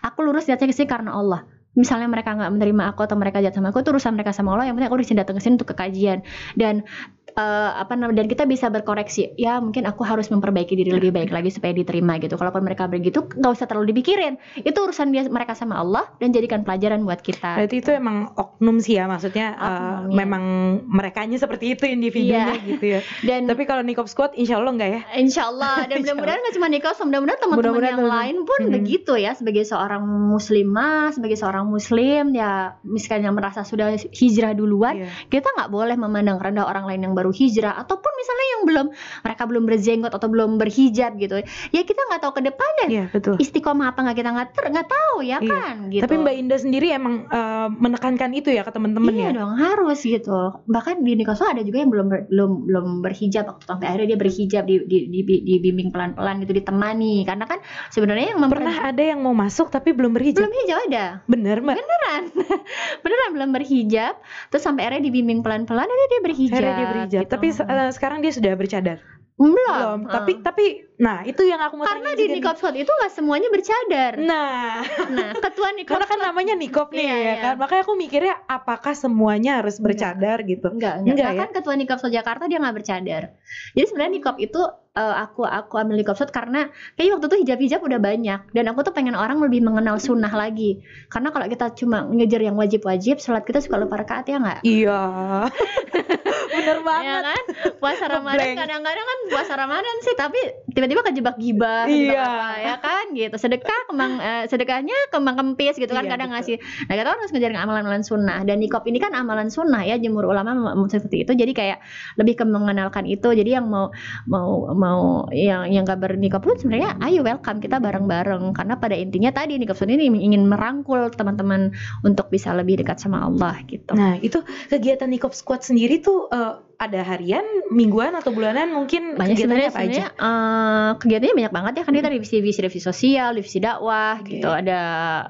Aku lurus datang ke sini karena Allah. Misalnya mereka nggak menerima aku atau mereka jahat sama aku itu urusan mereka sama Allah. Yang penting aku di sini datang ke sini untuk ke kajian. Dan eh, apa namanya dan kita bisa berkoreksi ya mungkin aku harus memperbaiki diri lebih baik lagi supaya diterima gitu kalaupun mereka begitu nggak usah terlalu dipikirin itu urusan dia mereka sama Allah dan jadikan pelajaran buat kita Berarti itu emang oknum sih ya, maksudnya eh, Oknum, iya. memang merekanya seperti itu individunya Iya. gitu ya. [LAUGHS] dan Tapi kalau Nikop Squad insya Allah enggak ya? Insya Allah dan [LAUGHS] mudah-mudahan nggak cuma nikah, mudah-mudahan teman-teman Mudah-mudahan yang teman-teman. lain pun Mhm. begitu ya sebagai seorang muslimah, sebagai seorang muslim ya misalnya merasa sudah hijrah duluan, Iya. kita nggak boleh memandang rendah orang lain yang baru hijrah ataupun misalnya yang belum mereka belum berjenggot atau belum berhijab gitu. Ya kita nggak tahu ke depannya betul. istiqomah apa nggak kita nggak ter- nggak tahu ya Iya. kan gitu. Tapi Mbak Indah sendiri emang eh, menekankan itu ya ke teman-teman iya ya. dong harus gitu. Bahkan di Nikoso ada juga yang belum ber- belum belum berhijab waktu sampai akhirnya dia berhijab di, di, di, dibimbing pelan-pelan gitu ditemani karena kan sebenarnya yang memper- Pernah ada yang mau masuk tapi belum berhijab. belum hijab ada Bener Mbak. beneran [LAUGHS] beneran belum berhijab terus sampai akhirnya dibimbing pelan-pelan akhirnya dia berhijab Akhirnya dia berhijab. Gitu. Tapi eh, sekarang dia sudah bercadar. belum, Belum. Heeh. Tapi tapi nah itu yang aku mau karena di nikop squad itu nggak semuanya bercadar Nah, nah ketua nikop karena kan namanya nikop nih Iya, ya iya. kan. Makanya aku mikirnya apakah semuanya harus bercadar gitu. Enggak, enggak. Enggak ya? Bahkan ketua Nikop Squad Jakarta dia nggak bercadar. Jadi sebenarnya Nikop itu eh, aku aku ambil Nikop Squad karena kayaknya waktu itu hijab-hijab udah banyak dan aku tuh pengen orang lebih mengenal sunnah lagi. Karena kalau kita cuma ngejar yang wajib-wajib, sholat kita suka lupa rakaat ya nggak? Iya. [LAUGHS] Bener Ya banget. kan? puasa Ramadan kadang-kadang kan puasa Ramadan sih tapi tiba-tiba kejebak gibah Iya. apa, ya kan gitu. Sedekah kembang eh, sedekahnya kembang kempis gitu kan Iya, kadang betul. ngasih. Nah kita harus ngejarin amalan-amalan sunnah. Dan nikop ini kan amalan sunnah ya jemur ulama seperti itu. Jadi kayak lebih ke mengenalkan itu. Jadi yang mau mau mau yang yang gak bernikop pun sebenarnya ayo welcome kita bareng-bareng. Karena pada intinya tadi nikop sunnah ini ingin merangkul teman-teman untuk bisa lebih dekat sama Allah gitu. Nah, itu kegiatan Nikop Squad sendiri tuh eh, ada harian, mingguan atau bulanan mungkin banyak kegiatannya apa aja? eh, kegiatannya banyak banget ya kan kita divisi divisi divisi sosial divisi dakwah Oke. gitu ada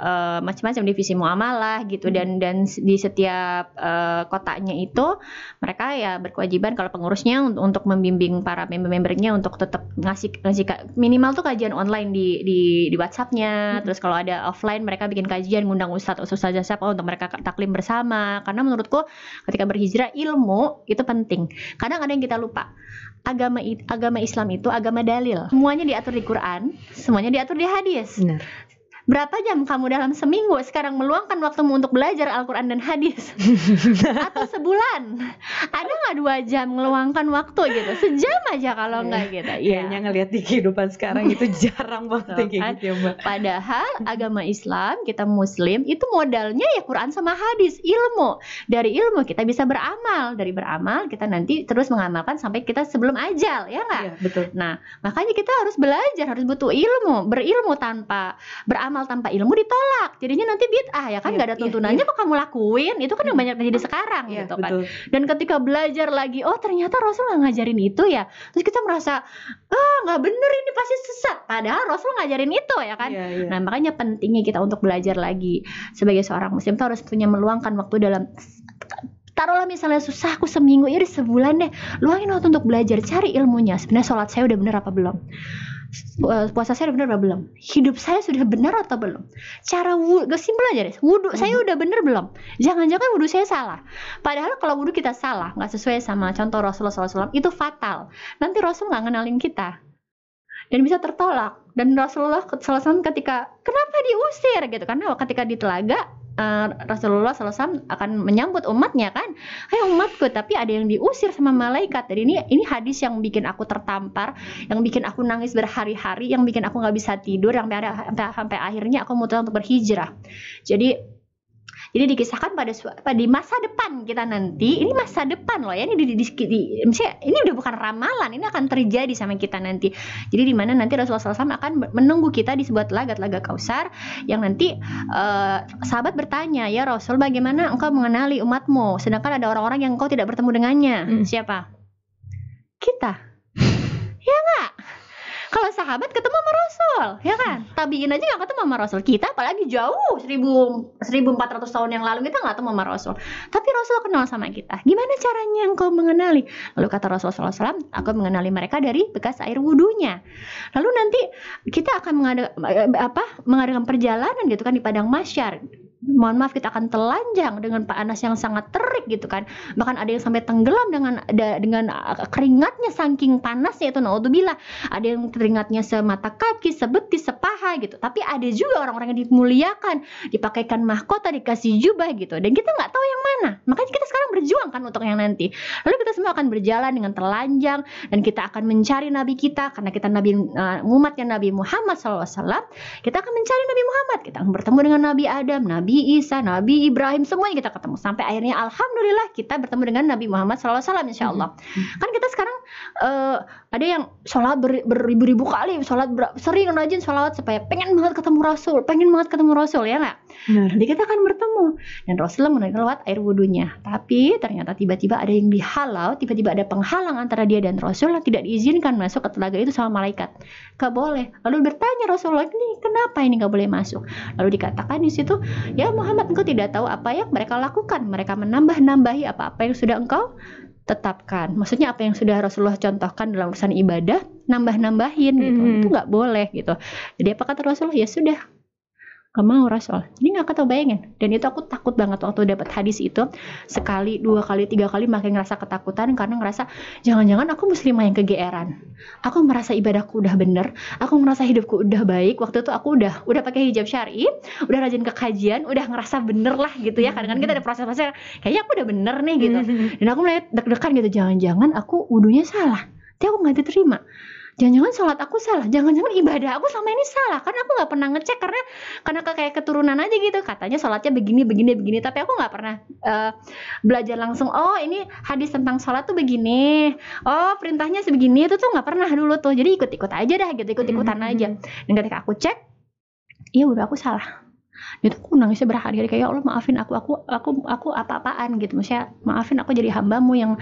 eh, macam-macam divisi muamalah gitu Hmm. dan dan di setiap eh, kotanya itu mereka ya berkewajiban kalau pengurusnya untuk, untuk membimbing para member-membernya untuk tetap ngasih ngasih minimal tuh kajian online di di di WhatsAppnya Hmm. terus kalau ada offline mereka bikin kajian ngundang ustadz atau ustazah siapa untuk mereka taklim bersama karena menurutku ketika berhijrah ilmu itu penting kadang ada yang kita lupa. Agama agama Islam itu agama dalil. Semuanya diatur di Quran semuanya diatur di hadis. Benar. Berapa jam kamu dalam seminggu sekarang meluangkan waktumu untuk belajar Al-Quran dan hadis [LAUGHS] atau sebulan ada nggak dua jam meluangkan waktu gitu sejam aja kalau Iya. nggak gitu Kayaknya ngelihat di kehidupan sekarang itu [LAUGHS] jarang banget yang kayak kan. gitu ya, Mbak. Padahal agama Islam kita Muslim itu modalnya ya Quran sama hadis ilmu. Dari ilmu kita bisa beramal, dari beramal kita nanti terus mengamalkan sampai kita sebelum ajal ya nggak? Iya, betul. Nah makanya kita harus belajar, harus butuh ilmu. Berilmu tanpa beramal tanpa ilmu ditolak. Jadinya nanti bid'ah ya kan Iya, nggak ada iya, tuntunannya kok kamu lakuin. Itu kan yang Hmm. banyak terjadi sekarang Iya, gitu kan. betul. Dan ketika belajar lagi, oh ternyata Rasul nggak ngajarin itu ya. Terus kita merasa ah nggak bener ini pasti sesat. Padahal Rasul ngajarin itu ya kan. Iya, iya. Nah, makanya pentingnya kita untuk belajar lagi sebagai seorang muslim tuh harus punya meluangkan waktu dalam taruhlah misalnya susah aku seminggu ya sebulan deh luangin waktu untuk belajar cari ilmunya sebenarnya sholat saya udah bener apa belum puasa saya udah apa belum. Hidup saya sudah benar atau belum? Cara wudhu gak simpel aja deh. Wudhu saya udah bener belum? Jangan-jangan wudhu saya salah. Padahal kalau wudhu kita salah nggak sesuai sama contoh Rasulullah SAW itu fatal. Nanti Rasul nggak ngenalin kita. Dan bisa tertolak. Dan Rasulullah SAW ketika kenapa diusir? gitu karena ketika di telaga eh, Rasulullah SAW akan menyambut umatnya kan? Ayo umatku tapi ada yang diusir sama malaikat. Jadi ini ini hadis yang bikin aku tertampar yang bikin aku nangis berhari-hari yang bikin aku nggak bisa tidur yang sampai, sampai, sampai akhirnya aku memutuskan untuk berhijrah. Jadi jadi dikisahkan pada pada di masa depan kita nanti ini masa depan loh ya ini di, di, di, di- ini udah bukan ramalan ini akan terjadi sama kita nanti. Jadi di mana nanti Rasulullah SAW akan menunggu kita di sebuah telaga telaga kausar yang nanti eh, sahabat bertanya ya Rasul bagaimana engkau mengenali umatmu? Sedangkan ada orang-orang yang engkau tidak bertemu dengannya. Hmm. siapa? Kita kalau sahabat ketemu sama Rasul ya kan? Tabiin aja nggak ketemu sama Rasul. Kita apalagi jauh 1000 1400 tahun yang lalu kita nggak ketemu sama Rasul. Tapi Rasul kenal sama kita. Gimana caranya engkau mengenali? Lalu kata Rasulullah SAW aku mengenali mereka dari bekas air wudhunya lalu nanti kita akan mengada, eh, apa mengadakan perjalanan gitu kan di padang masyar mohon maaf kita akan telanjang dengan panas yang sangat terik gitu kan. Bahkan ada yang sampai tenggelam dengan dengan uh, keringatnya saking panasnya itu naudzubillah. Ada yang keringatnya semata kaki sebetis sepaha gitu. Tapi ada juga orang-orang yang dimuliakan. Dipakaikan mahkota dikasih jubah gitu. Dan kita nggak tahu yang mana. Makanya kita sekarang berjuang kan untuk yang nanti. Lalu kita semua akan berjalan dengan telanjang. Dan kita akan mencari nabi kita. Karena kita nabi uh, umatnya Nabi Muhammad SAW kita akan mencari Nabi Muhammad. Kita akan bertemu dengan Nabi Adam Nabi Isa Nabi Ibrahim semuanya kita ketemu. Sampai akhirnya Alhamdulillah kita bertemu dengan Nabi Muhammad SAW Insya Allah kan kita sekarang eh, ada yang sholat ber- beribu-ribu kali sholat ber- sering rajin sholat supaya pengen banget ketemu Rasul pengen banget ketemu Rasul ya nggak? Nanti kita akan bertemu. Dan Rasulullah menerima lewat air wudhunya tapi ternyata tiba-tiba ada yang dihalau tiba-tiba ada penghalang antara dia dan Rasul yang tidak diizinkan masuk ke telaga itu sama malaikat gak boleh. Lalu bertanya Rasulullah ini kenapa ini gak boleh masuk? Lalu dikatakan di situ ya Muhammad engkau tidak tahu apa yang mereka lakukan. Mereka menambah-nambahi apa-apa yang sudah engkau tetapkan. Maksudnya apa yang sudah Rasulullah contohkan dalam urusan ibadah nambah-nambahin gitu. Mhm. itu nggak boleh gitu. Jadi apa kata Rasulullah? Ya sudah gak mau Rasul jadi gak ketau bayangin dan itu aku takut banget waktu dapat hadis itu. Sekali dua kali tiga kali makin ngerasa ketakutan karena ngerasa jangan-jangan aku muslimah yang kegeeran. Aku merasa ibadahku udah bener. Aku merasa hidupku udah baik. Waktu itu aku udah udah pakai hijab syari udah rajin ke kajian udah ngerasa bener lah gitu ya. Kadang-kadang kita ada proses-proses kayaknya aku udah bener nih gitu. [LAUGHS] Dan aku mulai deg-degan gitu jangan-jangan aku wudhunya salah. Tapi aku nggak diterima jangan-jangan sholat aku salah. Jangan-jangan ibadah aku selama ini salah. Karena aku nggak pernah ngecek karena karena kayak keturunan aja gitu. Katanya sholatnya begini begini begini. Tapi aku nggak pernah uh, belajar langsung oh ini hadis tentang sholat tuh begini. Oh perintahnya sebegini. Itu tuh nggak pernah dulu tuh. Jadi ikut-ikut aja dah gitu. Ikut-ikutan mm -hmm. aja. dan ketika aku cek iya udah aku salah itu aku nangisnya berhari-hari kayak ya Allah maafin aku aku aku aku apa-apaan gitu. Maksudnya maafin aku jadi hambamu yang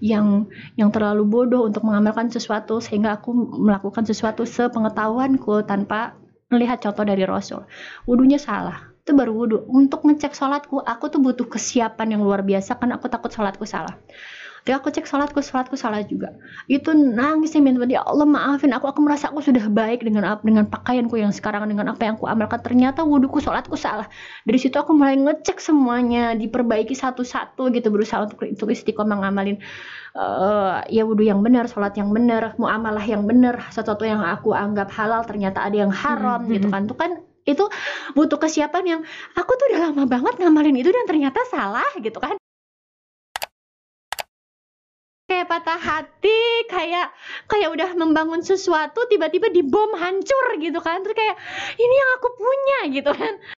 yang yang terlalu bodoh untuk mengamalkan sesuatu sehingga aku melakukan sesuatu sepengetahuanku tanpa melihat contoh dari Rasul. Wudhunya salah. Itu baru wudhu untuk ngecek sholatku aku tuh butuh kesiapan yang luar biasa karena aku takut sholatku salah Ketika aku cek sholatku, sholatku salah juga. Itu nangisnya minta ya Allah maafin aku. Aku merasa aku sudah baik dengan dengan pakaianku yang sekarang dengan apa yang aku amalkan. Ternyata wudhuku, sholatku salah. Dari situ aku mulai ngecek semuanya, diperbaiki satu-satu gitu berusaha untuk untuk istiqomah ngamalin uh, ya wudhu yang benar, sholat yang benar, muamalah yang benar, sesuatu yang aku anggap halal ternyata ada yang haram hmm, gitu hmm. kan. Itu kan itu butuh kesiapan yang aku tuh udah lama banget ngamalin itu dan ternyata salah gitu kan kayak patah hati kayak kayak udah membangun sesuatu tiba-tiba dibom hancur gitu kan. Terus kayak ini yang aku punya gitu kan